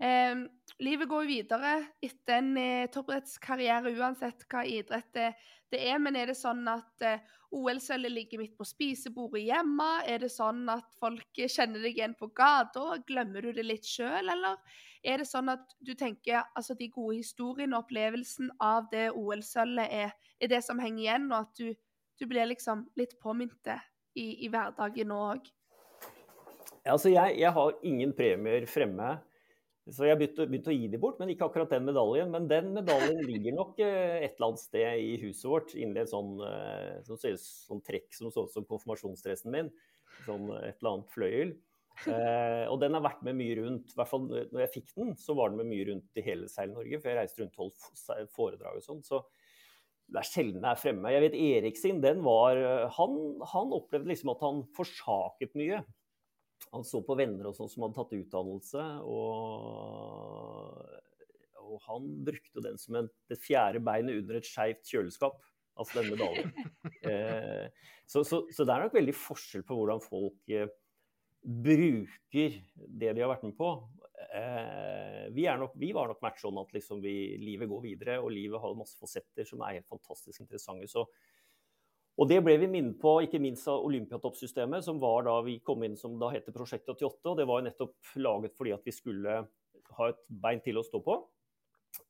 Eh, livet går videre etter en eh, toppidrettskarriere, uansett hva idrett det, det, er. Men er det sånn at eh, OL-sølvet ligger midt på spisebordet hjemme? Er det sånn at folk kjenner deg igjen på gata? Glemmer du det litt sjøl, eller er det sånn at du tenker altså de gode historiene og opplevelsen av det OL-sølvet er, er, det som henger igjen, og at du, du blir liksom litt påminnet i, i hverdagen òg? Altså jeg, jeg har ingen premier fremme. Så jeg begynte, begynte, å gi dem bort, men ikke akkurat den medaljen. Men den medaljen ligger nok eh, et eller annet sted i huset vårt, inni et sånn, eh, sånn, sånn trekk som så ut som konfirmasjonsdressen min. Sånn et eller annet fløyel. Eh, og den har vært med mye rundt. I hvert fall når jeg fikk den, så var den med mye rundt i hele Seil-Norge. For jeg reiste rundt tolv foredrag og sånn. Så det er sjelden jeg er fremme. Jeg vet Erik sin, den var han, han opplevde liksom at han forsaket mye han så på venner og sånn som hadde tatt utdannelse, og, og han brukte den som en, det fjerde beinet under et skeivt kjøleskap. Altså denne dalen. eh, så, så, så, det er nok veldig forskjell på hvordan folk eh, bruker det de har vært med på. Eh, vi, nok, vi, var nok match sånn at liksom vi, livet går videre, og livet har masse fasetter som er helt fantastisk interessante. Så og det ble vi minnet på, ikke minst av Olympiatoppsystemet, som var da vi kom inn som da heter Prosjekt 88. og Det var jo nettopp laget fordi at vi skulle ha et bein til å stå på.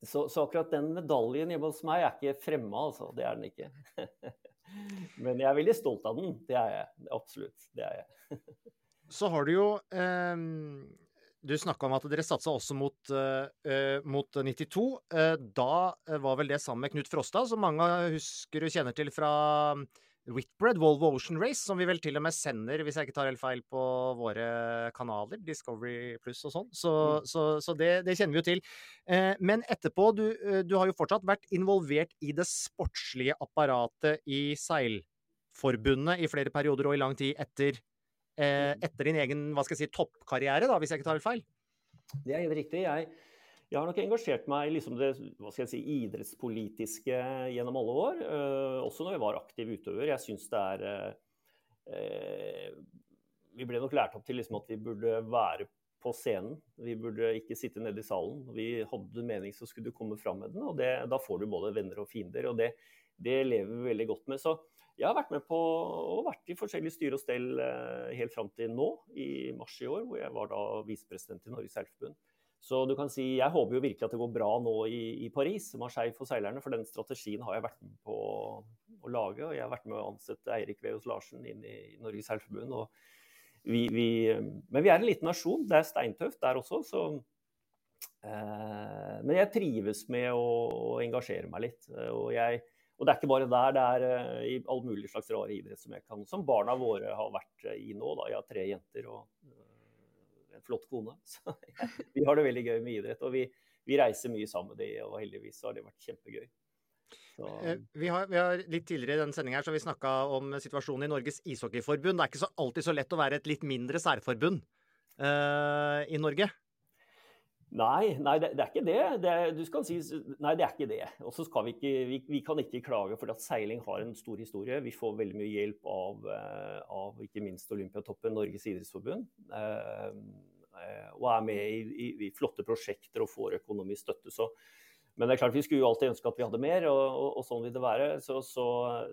Så, så akkurat den medaljen hjemme hos meg er ikke fremma, altså. Det er den ikke. Men jeg er veldig stolt av den. Det er jeg. Absolutt. Det er jeg. Så har du jo eh, du snakka om at dere satsa også mot, uh, mot 92. Uh, da var vel det sammen med Knut Frosta, som mange husker og kjenner til fra Whitbread, Volvo Ocean Race, som vi vel til og med sender, hvis jeg ikke tar helt feil, på våre kanaler, Discovery Pluss og sånn. Så, mm. så, så det, det, kjenner vi jo til. Uh, men etterpå, du, du, har jo fortsatt vært involvert i det sportslige apparatet i seilforbundet i flere perioder og i lang tid etter eh, etter din egen hva skal jeg si, toppkarriere, da, hvis jeg ikke tar feil? Det er helt riktig. Jeg, jeg har nok engasjert meg i liksom det hva skal jeg si, idrettspolitiske gjennom alle år. Uh, også når jeg var aktiv utøver. Jeg syns det er eh, Vi ble nok lært opp til liksom at vi burde være på scenen. Vi burde ikke sitte nede i salen. Vi hadde du mening, så skulle du komme fram med den. og det, Da får du både venner og fiender. og det, det lever vi veldig godt med. Så jeg har vært med på og vært i forskjellige styr og stell eh, helt fram til nå, i mars i år, hvor jeg var da visepresident i Norges Seilforbund. Så du kan si, Jeg håper jo virkelig at det går bra nå i, i Paris, Marseille for seilerne. For den strategien har jeg vært med på å lage. og Jeg har vært med å ansette Eirik Veås Larsen inn i Norges Seilforbund. men vi er en liten nasjon. Det er steintøft der også. Så, eh, men jeg trives med å, å, engasjere meg litt. Og, jeg, og, det er ikke bare der, det er uh, i all mulig slags rare idrett som jeg kan, som barna våre har vært i nå. Da. Jeg har tre jenter og uh, en flott kone. Så vi har det veldig gøy med idrett. Og vi, vi reiser mye sammen med det, og heldigvis har det vært kjempegøy. Eh, vi har, vi har, Litt tidligere i denne sendinga har vi snakka om situasjonen i Norges ishockeyforbund. Det er ikke så, alltid så lett å være et litt mindre særforbund uh, i Norge? Nei, nei det, det, er ikke det. det er, du skal si, nei, det er ikke det. Og så skal vi ikke vi, vi, kan ikke klage for at seiling har en stor historie. Vi får veldig mye hjelp av, uh, av ikke minst Olympiatoppen, Norges idrettsforbund. Eh, og er med i, i, i, flotte prosjekter og får økonomisk støtte. Så men det er klart vi skulle jo alltid ønske at vi hadde mer, og, og, og sånn vil det være. Så, så,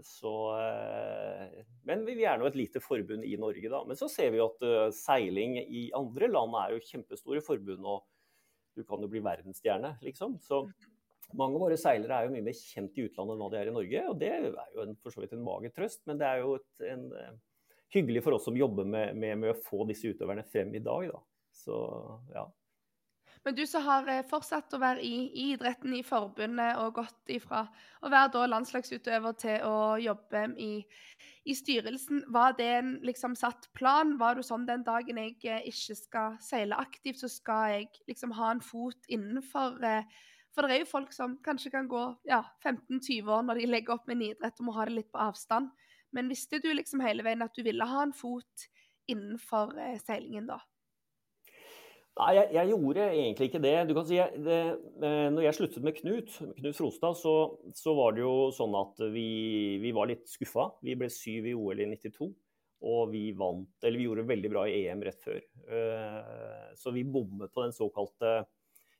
så, eh, men vi er nå et lite forbund i Norge, da. Men så ser vi jo at uh, seiling i andre land er jo kjempestore forbund, og du kan jo bli verdensstjerne, liksom. Så mange av våre seilere er jo mye mer kjent i utlandet enn hva de er i Norge. Og det er jo en, for så vidt en mager trøst, men det er jo et, en, uh, hyggelig for oss som jobber med, med, med, å få disse utøverne frem i dag, da. Så ja. Men du som har eh, fortsatt å være i, i, idretten i forbundet og gått ifra å være da landslagsutøver til å jobbe i, i styrelsen, var det en liksom satt plan? Var du sånn den dagen jeg eh, ikke skal seile aktivt, så skal jeg liksom ha en fot innenfor eh, For det er jo folk som kanskje kan gå ja, 15-20 år når de legger opp med en idrett og må ha det litt på avstand. Men visste du liksom hele veien at du ville ha en fot innenfor seilingen da? Nei, jeg, jeg, gjorde egentlig ikke det. Du kan si, det, eh, når jeg sluttet med Knut, Knut Frostad, så, så, var det jo sånn at vi, vi var litt skuffa. Vi ble syv i OL i 92, og vi vant, eller vi gjorde veldig bra i EM rett før. Eh, så vi bommet på den såkalte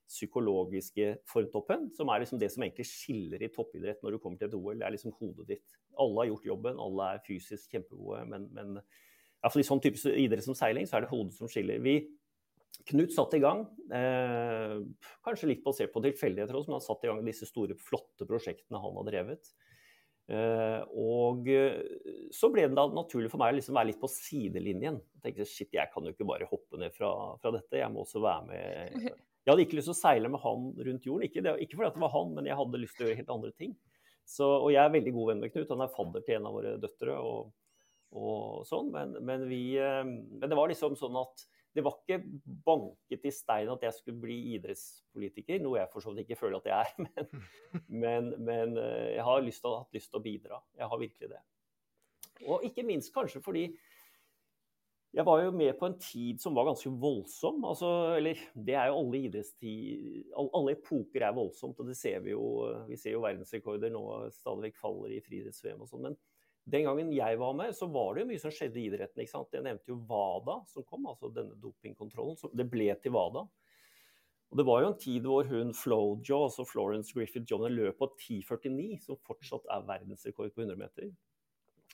psykologiske formtoppen, som er liksom det som egentlig skiller i toppidrett når du kommer til et OL. Det er liksom hodet ditt. Alle har gjort jobben, alle er fysisk kjempegode, men, men i sånn type idrett som seiling, så er det hodet som skiller. Vi Knut satte i gang, eh, kanskje litt basert på tilfeldigheter også, men han satte i gang disse store, flotte prosjektene han har drevet. Eh, og eh, så ble det da naturlig for meg å liksom være litt på sidelinjen. Jeg tenkte shit, jeg kan jo ikke bare hoppe ned fra, fra, dette, jeg må også være med. Jeg hadde ikke lyst til å seile med han rundt jorden, ikke, det, ikke fordi det var han, men jeg hadde lyst til å gjøre helt andre ting. Så, og jeg er veldig god venn med Knut, han er fadder til en av våre døtre. og, og sånn, men, men, vi, eh, men det var liksom sånn at det var ikke banket i stein at jeg skulle bli idrettspolitiker, noe jeg for så vidt ikke føler at jeg er. Men, men, men eh, jeg har lyst til, hatt lyst til å bidra. Jeg har virkelig det. Og ikke minst kanskje fordi jeg var jo med på en tid som var ganske voldsom. Altså, eller det er jo alle idrettstid Alle epoker er voldsomt, og det ser vi jo. Vi ser jo verdensrekorder nå stadig vekk faller i friidretts-VM og sånn. Den gangen jeg var med, så var det jo mye som skjedde i idretten. ikke sant? Jeg nevnte jo WADA som kom, altså denne dopingkontrollen. det ble til WADA. Og Det var jo en tid hvor hun Flojo, altså Florence Griffith Johnner, løp på 10,49, som fortsatt er verdensrekord på 100 meter.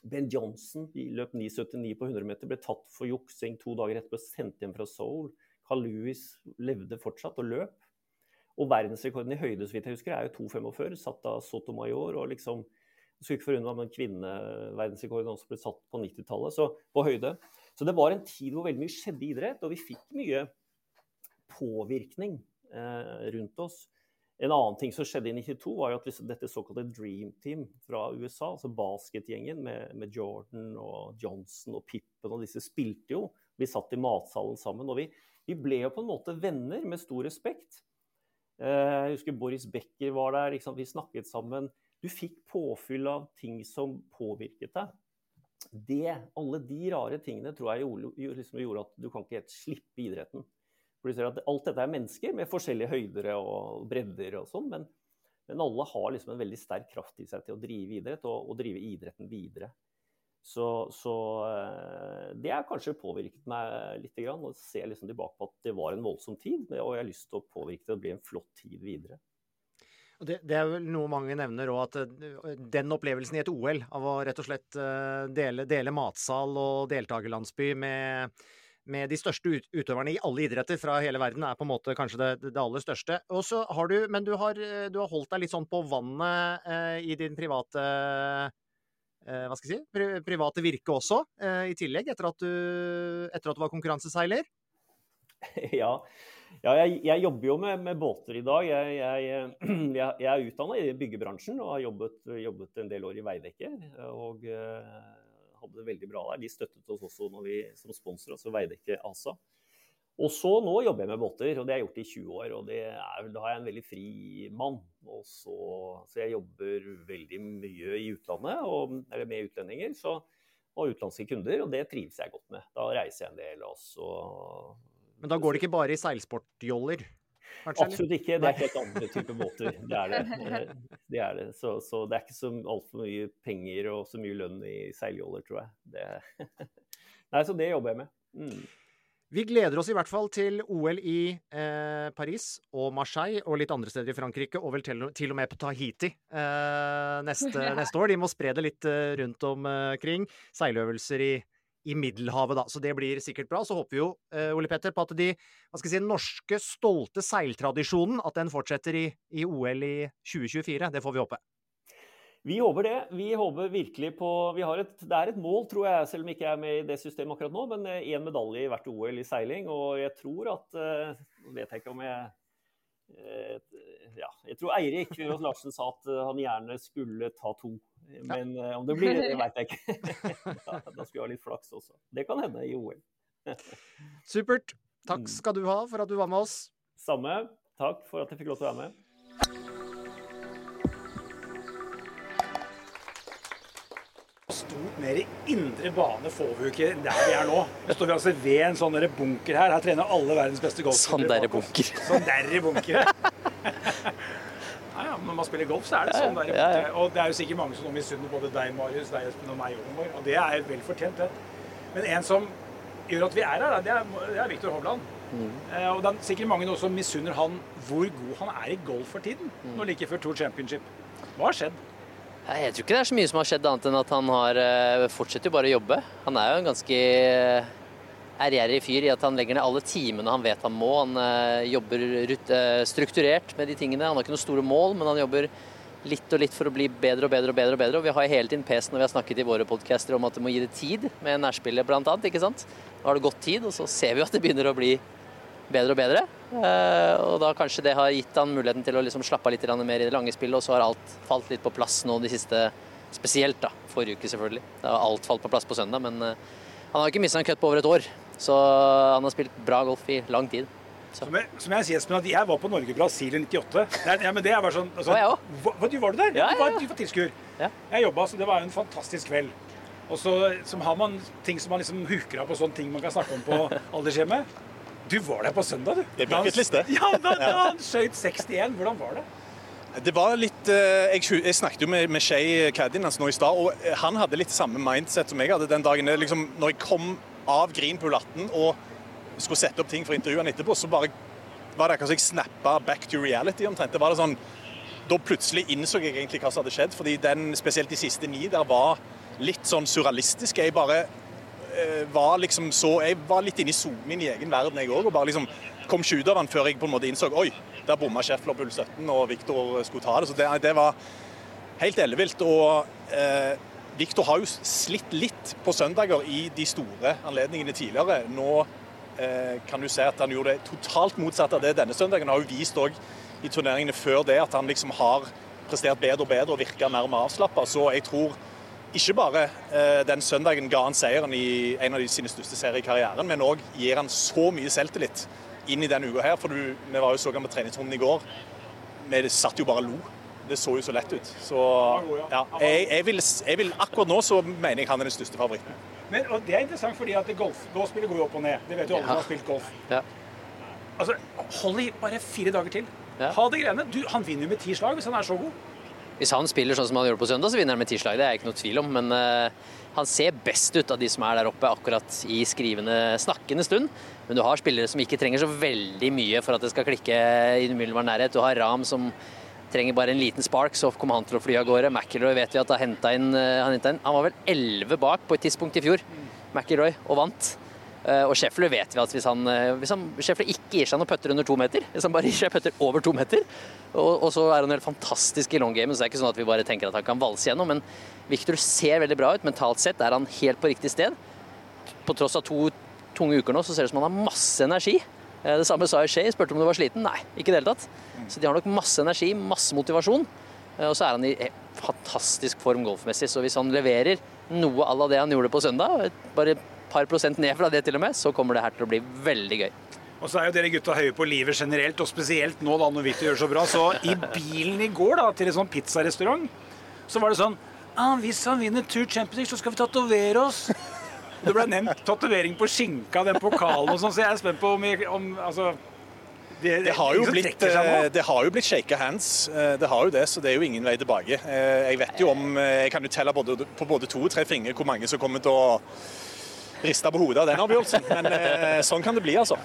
Ben Johnson løp 9,79 på 100 meter, ble tatt for juksing to dager etterpå, sendt hjem fra Seoul. Carl Lewis levde fortsatt og løp. Og verdensrekorden i høyde, så vidt jeg husker, er jo 2,45, satt av Sotomayor. og liksom skulle ikke forundre meg om en kvinneverdensekord også ble satt på 90-tallet, så på høyde. Så det var en tid hvor veldig mye skjedde i idrett, og vi fikk mye påvirkning eh, rundt oss. En annen ting som skjedde i 92, var at dette såkalte Dream Team fra USA, altså basketgjengen med, med, Jordan og Johnson og Pippen og disse, spilte jo. Vi satt i matsalen sammen. Og vi, vi ble jo på en måte venner med stor respekt. Eh, jeg husker Boris Becker var der, vi snakket sammen. Du fikk påfyll av ting som påvirket deg. Det, alle de rare tingene tror jeg gjorde, liksom gjorde at du kan ikke helt slippe idretten. For du ser at Alt dette er mennesker med forskjellige høyder og bredder og sånn, men, men, alle har liksom en veldig sterk kraft i seg til å drive idrett og, og drive idretten videre. Så, så eh, det har kanskje påvirket meg litt. Og ser liksom tilbake på at det var en voldsom tid, og jeg har lyst til å påvirke det å bli en flott tid videre. Det, det, er vel noe mange nevner òg, at eh, den opplevelsen i et OL av å rett og slett eh, dele, dele matsal og deltakerlandsby med, med de største utøverne i alle idretter fra hele verden, er på en måte kanskje det, det aller største. Og så har du, Men du har, du har, holdt deg litt sånn på vannet eh, i din private Eh, hva skal jeg si, pri private virke også, eh, i tillegg, etter at du, etter at du var konkurranseseiler? Ja, ja jeg, jeg, jobber jo med, med båter i dag. Jeg, jeg, jeg er utdanna i byggebransjen og har jobbet, jobbet, en del år i Veidekke. Og uh, hadde det veldig bra der. De støttet oss også når vi, som sponsor, altså Veidekke ASA. Og så nå jobber jeg med båter, og det har jeg gjort i 20 år. Og er, da har jeg en veldig fri mann. Så, så, jeg jobber veldig mye i utlandet, og, eller med utlendinger så, og utenlandske kunder, og det trives jeg godt med. Da reiser jeg en del også. Men da går det ikke bare i seilsportjoller? Absolutt ikke. Det er helt andre typer båter. Det er det. det, er det. Så, så, det er ikke så altfor mye penger og så mye lønn i seiljoller, tror jeg. Det... Nei, så det jobber jeg med. Mm. Vi gleder oss i hvert fall til OL i eh, Paris og Marseille og litt andre steder i Frankrike, og vel til, til og med på Tahiti eh, neste, neste, år. De må spre det litt eh, rundt omkring. Seiløvelser i, i, Middelhavet, da. Så det blir sikkert bra. Så håper vi jo, eh, Ole Petter, på at de hva skal jeg si, norske, stolte seiltradisjonen at den fortsetter i, i OL i 2024. Det får vi håpe. Vi håper det. Vi håper virkelig på vi et, Det er et mål, tror jeg, selv om jeg ikke er med i det systemet akkurat nå, men én eh, medalje i hvert OL i seiling. Og jeg tror at eh, vet jeg ikke om jeg ja, jeg tror Eirik Larsen sa at han gjerne skulle ta to. Men ja. om det blir det, det vet jeg ikke. da, da skulle jeg ha litt flaks også. Det kan hende i OL. Supert. Takk mm. skal du ha for at du var med oss. Samme. Takk for at jeg fikk lov til å være med. Stort mer indre bane får vi jo ikke der vi er nå. Nå står vi altså ved en sånn bunker her. Her trener alle verdens beste golfspillere. Sånn bunker. Sånn derre bunker. ja, ja, når man spiller golf, så er det sånn der. Ja, ja. Og det er jo sikkert mange som nå misunner både deg, Marius, deg, Espen og meg. Og, det er vel fortjent, det. Men en som gjør at vi er her, det er, det er Viktor Hovland. Mm. Eh, og det er sikkert mange nå som misunner han hvor god han er i golf for tiden. Mm. Nå like før Tour Championship. Hva har skjedd? Jeg tror ikke det er så mye som har skjedd, annet enn at han har fortsetter jo bare å jobbe. Han er jo en ganske eh, ærgjerrig fyr i at han legger ned alle timene han vet han må. Han eh, jobber strukturert med de tingene. Han har ikke noen store mål, men han jobber litt og litt for å bli bedre og bedre og bedre. Og bedre. Og vi har hele tiden pes når vi har snakket i våre podcaster om at det må gi det tid, med nærspillet bl.a. Ikke sant? Nå har det gått tid, og så ser vi at det begynner å bli bedre og bedre. Eh, og da kanskje det har gitt han muligheten til å liksom slappe av litt mer i det lange spillet, og så har alt falt litt på plass nå de siste Spesielt da, forrige uke selvfølgelig. Da har alt falt på plass på søndag, men eh, han har ikke mista en cut på over et år. Så han har spilt bra golf i lang tid. Som jeg, som jeg, sier, Espen, at jeg var på Norge-Brasil i 98. Det ja, men det er bare sånn altså, hva, hva, du Var du der? Ja, ja, ja. Du var tilskuer. Ja. Jeg jobba, så det var en fantastisk kveld. Og så har man ting som man liksom huker av på sånne ting man kan snakke om på aldershjemmet. Du var der på søndag, du. Det ble liste. Ja, da, da han skøyt 61. Hvordan var det? Det var litt eh, Jeg, snakket jo med, med Shay Caddien altså nå i stad, og han hadde litt samme mindset som jeg hadde den dagen. Liksom, når jeg kom av Greenpool 18 og skulle sette opp ting for intervjuene etterpå, så bare var det akkurat som jeg snappa back to reality omtrent. Det var det sånn, Da plutselig innså jeg egentlig hva som hadde skjedd, fordi den, spesielt de siste ni der var litt sånn surrealistisk. Jeg bare Eh, var liksom så Jeg var litt inne i min egen verden, jeg òg. Og bare liksom kom ikke ut av den før jeg på en måte innså Oi, der bomma Schäffler på 17, og Viktor skulle ta det. Så det, det var helt ellevilt. Og eh, Viktor har jo slitt litt på søndager i de store anledningene tidligere. Nå eh, kan du se at han gjorde det totalt motsatt av det denne søndagen. Han har jo vist òg i turneringene før det at han liksom har prestert bedre og bedre og virka mer og mer avslappa. Så jeg tror ikke bare eh, den søndagen ga han seieren i en av de sine største serier i karrieren, men òg gir han så mye selvtillit inn i denne uka her. For du, vi var jo så på treningsrommet i går. Vi satt jo bare og lo. Det så jo så lett ut. Så ja, jeg, jeg, vil, jeg, vil, Akkurat nå så mener jeg han er den største favoritten. Men og Det er interessant fordi at golf, golfspillet går jo opp og ned. Det vet jo alle som har spilt golf. Ja. Altså, Hold i bare fire dager til. Ja. Ha det greiene. Du, han vinner jo med ti slag hvis han er så god. Hvis han spiller sånn som han gjorde på søndag, så vinner han med ti slag. Det er jeg ikke noe tvil om. Men uh, han ser best ut av de som er der oppe akkurat i skrivende, snakkende stund. Men du har spillere som ikke trenger så veldig mye for at det skal klikke i umiddelbar nærhet. Du har Ram som trenger bare en liten spark, så kommer han til å fly av gårde. McIlroy vet vi at har henta inn, han, inn, han var vel elleve bak på et tidspunkt i fjor, McIlroy, og vant. Uh, og Scheffler vet vi at hvis han, uh, hvis han ikke gir seg noen putter under to meter, hvis han bare gir seg putter over to meter, og, og så er han helt fantastisk i longgamen, så det er ikke sånn at vi bare tenker at han kan valse gjennom. Men Victor ser veldig bra ut. Mentalt sett er han helt på riktig sted. På tross av to tunge uker nå, så ser det ut som han har masse energi. Uh, det samme sa Shay, spurte om du var sliten. Nei, ikke i det hele tatt. Så de har nok masse energi, masse motivasjon. Og så er han i fantastisk form golfmessig. Så hvis han leverer noe à la det han gjorde på søndag, bare par prosent ned fra det til og med, så kommer det her til å bli veldig gøy. Og så er jo dere gutta høye på livet generelt, og spesielt nå da når Victor gjør så bra. Så i bilen i går da, til en sånn pizzarestaurant, så var det sånn ah, Hvis han vinner Tour Champions så skal vi tatovere oss. Det ble nevnt tatovering på skinka, den pokalen og sånn, så jeg er spent på om, om altså det, det, har jo blitt, eh, det har jo blitt shaka hands. Eh, det har jo det, så det er jo ingen vei tilbake. Eh, jeg vet jo om Jeg kan jo telle både, på både to og tre fingre hvor mange som kommer til å rista på hodet av den avgjørelsen. Men eh, sånn kan det bli, altså.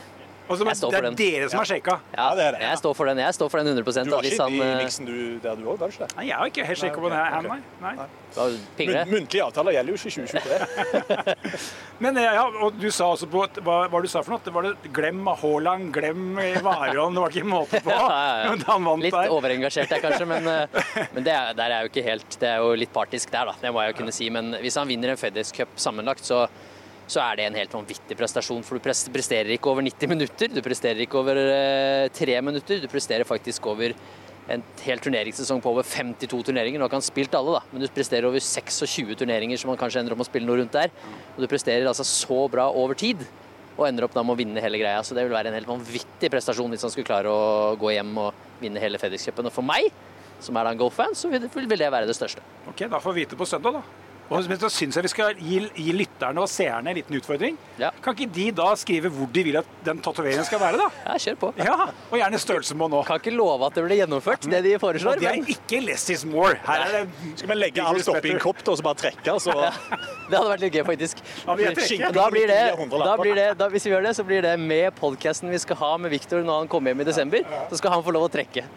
Altså, det er den. dere som har sjekka? Ja, det er det. Jeg står for den jeg står for den 100 Du var ikke han, i miksen du, der du òg, var du ikke det? Nei, jeg har ikke helt sikker på det her, nei. nei. nei. Muntlige avtaler gjelder jo ikke 2023. Men eh, ja, og du sa også på Hva var du sa for noe? Det var det, glem Haaland, glem Warholm. Det var ikke måte på. ja, ja, ja. Litt overengasjert der kanskje, men, eh, men det er, der er jo ikke helt Det er jo litt partisk der, da. Det må jeg jo kunne si. Men hvis han vinner en FedEx Cup sammenlagt, så så er det en helt vanvittig prestasjon. For du presterer ikke over 90 minutter, du presterer ikke over eh, tre minutter. Du presterer faktisk over en hel turneringssesong på over 52 turneringer. Nå har ikke han spilt alle, da, men du presterer over 26 turneringer, som han kanskje ender med å spille noe rundt der. Og du presterer altså så bra over tid, og ender opp da med å vinne hele greia. Så det vil være en helt vanvittig prestasjon hvis han skulle klare å gå hjem og vinne hele FedEx-cupen. Og for meg, som er da en golffan, så vil det være det største. Ok, Da får vi vite på søndag, da. Og så syns jeg vi skal gi, gi, lytterne og seerne en liten utfordring. Ja. Kan ikke de da skrive hvor de vil at den tatoveringen skal være, da? Ja, kjør på. Ja, Og gjerne størrelsen på nå. Kan ikke love at det blir gjennomført, det de foreslår. Og det er ikke less is more. Her er det Skal vi legge alt oppi en kopp og så bare trekke? Så... Ja. Det hadde vært litt gøy, faktisk. Ja, da blir det, da blir det da, Hvis vi gjør det, så blir det med podkasten vi skal ha med Viktor når han kommer hjem i desember. Så skal han få lov å trekke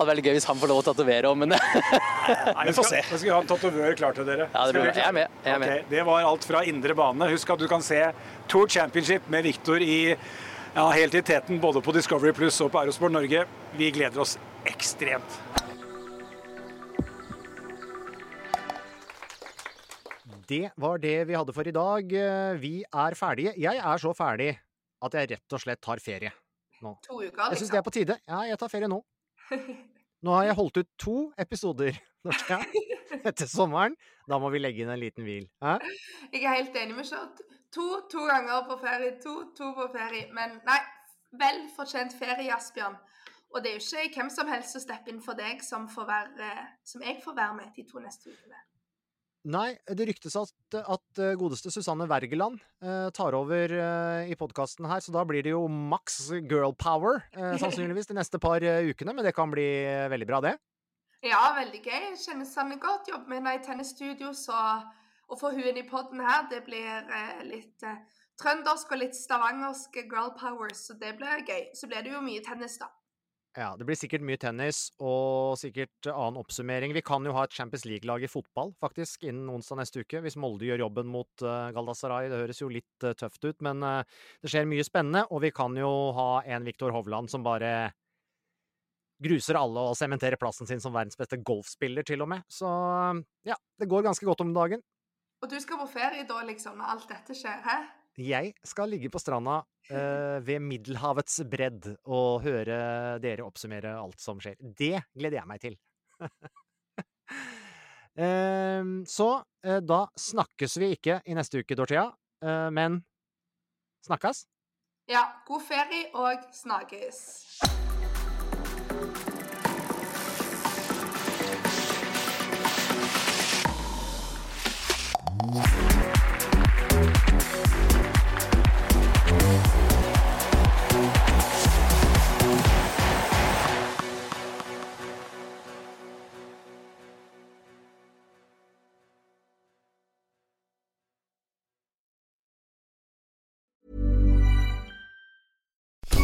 hadde vært gøy hvis han får lov å tatovere òg, men Vi får se. Vi skal ha en tatovør klar til dere. Ja, det blir, jeg er med. Jeg er med. Okay, det var alt fra indre bane. Husk at du kan se Tour Championship med Viktor i ja, helt i teten både på Discovery Pluss og på Eurosport Norge. Vi gleder oss ekstremt. Det var det vi hadde for i dag. Vi er ferdige. Jeg er så ferdig at jeg rett og slett tar ferie nå. To uker, liksom. Jeg syns det er på tide. Ja, jeg tar ferie nå. Nå har jeg holdt ut to episoder etter sommeren. Da må vi legge inn en liten hvil. Hæ? Jeg er helt enig med Kjørt. To, to ganger på ferie. To, to på ferie. Men nei, vel fortjent ferie, Asbjørn. Og det er jo ikke hvem som helst som stepper inn for deg som, får være, som jeg får være med de to neste ukene. Nei, det ryktes at, at eh, godeste Susanne Wergeland eh, tar over eh, i podkasten her, så da blir det jo maks girl power, eh, sannsynligvis, de neste par uh, ukene. Men det kan bli eh, veldig bra, det? Ja, veldig gøy. Kjenner Sanne godt. Jobber med henne i tennisstudio, så å få hun inn i poden her, det blir eh, litt trøndersk og litt stavangersk girl power, så det blir gøy. Så blir det jo mye tennis, da. Ja, det blir sikkert mye tennis og sikkert annen oppsummering. Vi kan jo ha et Champions League-lag i fotball, faktisk, innen onsdag neste uke, hvis Molde gjør jobben mot uh, Galdasaray. Det høres jo litt uh, tøft ut, men uh, det skjer mye spennende, og vi kan jo ha en Viktor Hovland som bare gruser alle og sementerer plassen sin som verdens beste golfspiller, til og med. Så ja, det går ganske godt om dagen. Og du skal på ferie da, liksom, når alt dette skjer, hæ? Jeg skal ligge på stranda eh, ved Middelhavets bredd og høre dere oppsummere alt som skjer. Det gleder jeg meg til. eh, så eh, da snakkes vi ikke i neste uke, Dorthea, eh, men snakkes? Ja. God ferie og snakkes.